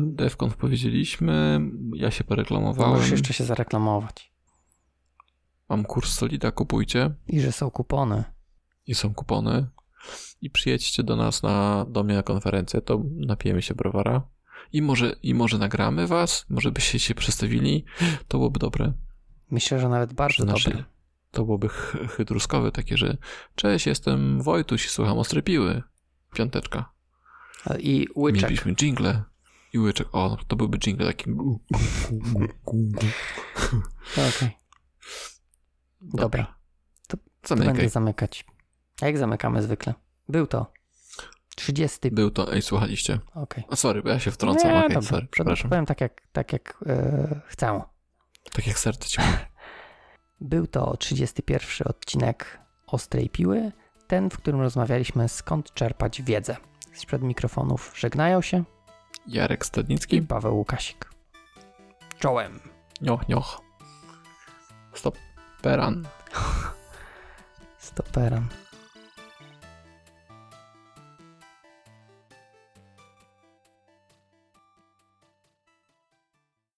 Defcon powiedzieliśmy, ja się poreklamowałem. Możesz jeszcze się zareklamować. Mam kurs Solida, kupujcie. I że są kupony. I są kupony. I przyjedźcie do nas na, do mnie na konferencję, to napijemy się browara. I może, I może nagramy was, może byście się przedstawili, to byłoby dobre. Myślę, że nawet bardzo Znaczy, dobre. to byłoby ch- chytruskowe takie, że cześć, jestem Wojtuś i słucham Ostre Piły. Piąteczka. I łyczek. Mielibyśmy jingle. I łyczek. O, to byłby jingle taki. [laughs] Okej. Dobra. To będę zamykać. A jak zamykamy zwykle? Był to 30. Był to, ej, słuchaliście. Okej. A sorry, bo ja się wtrącam. Nie, Okej, dobra. sorry, przepraszam. Powiem tak jak, tak jak e, chcę. Tak jak serce ci. [laughs] Był to 31 odcinek Ostrej Piły, ten, w którym rozmawialiśmy skąd czerpać wiedzę. Sprzed mikrofonów żegnają się Jarek i Stadnicki. Paweł Łukasik. Czołem. Nioch, nioch. Stop. Peran. [laughs] Stoperan.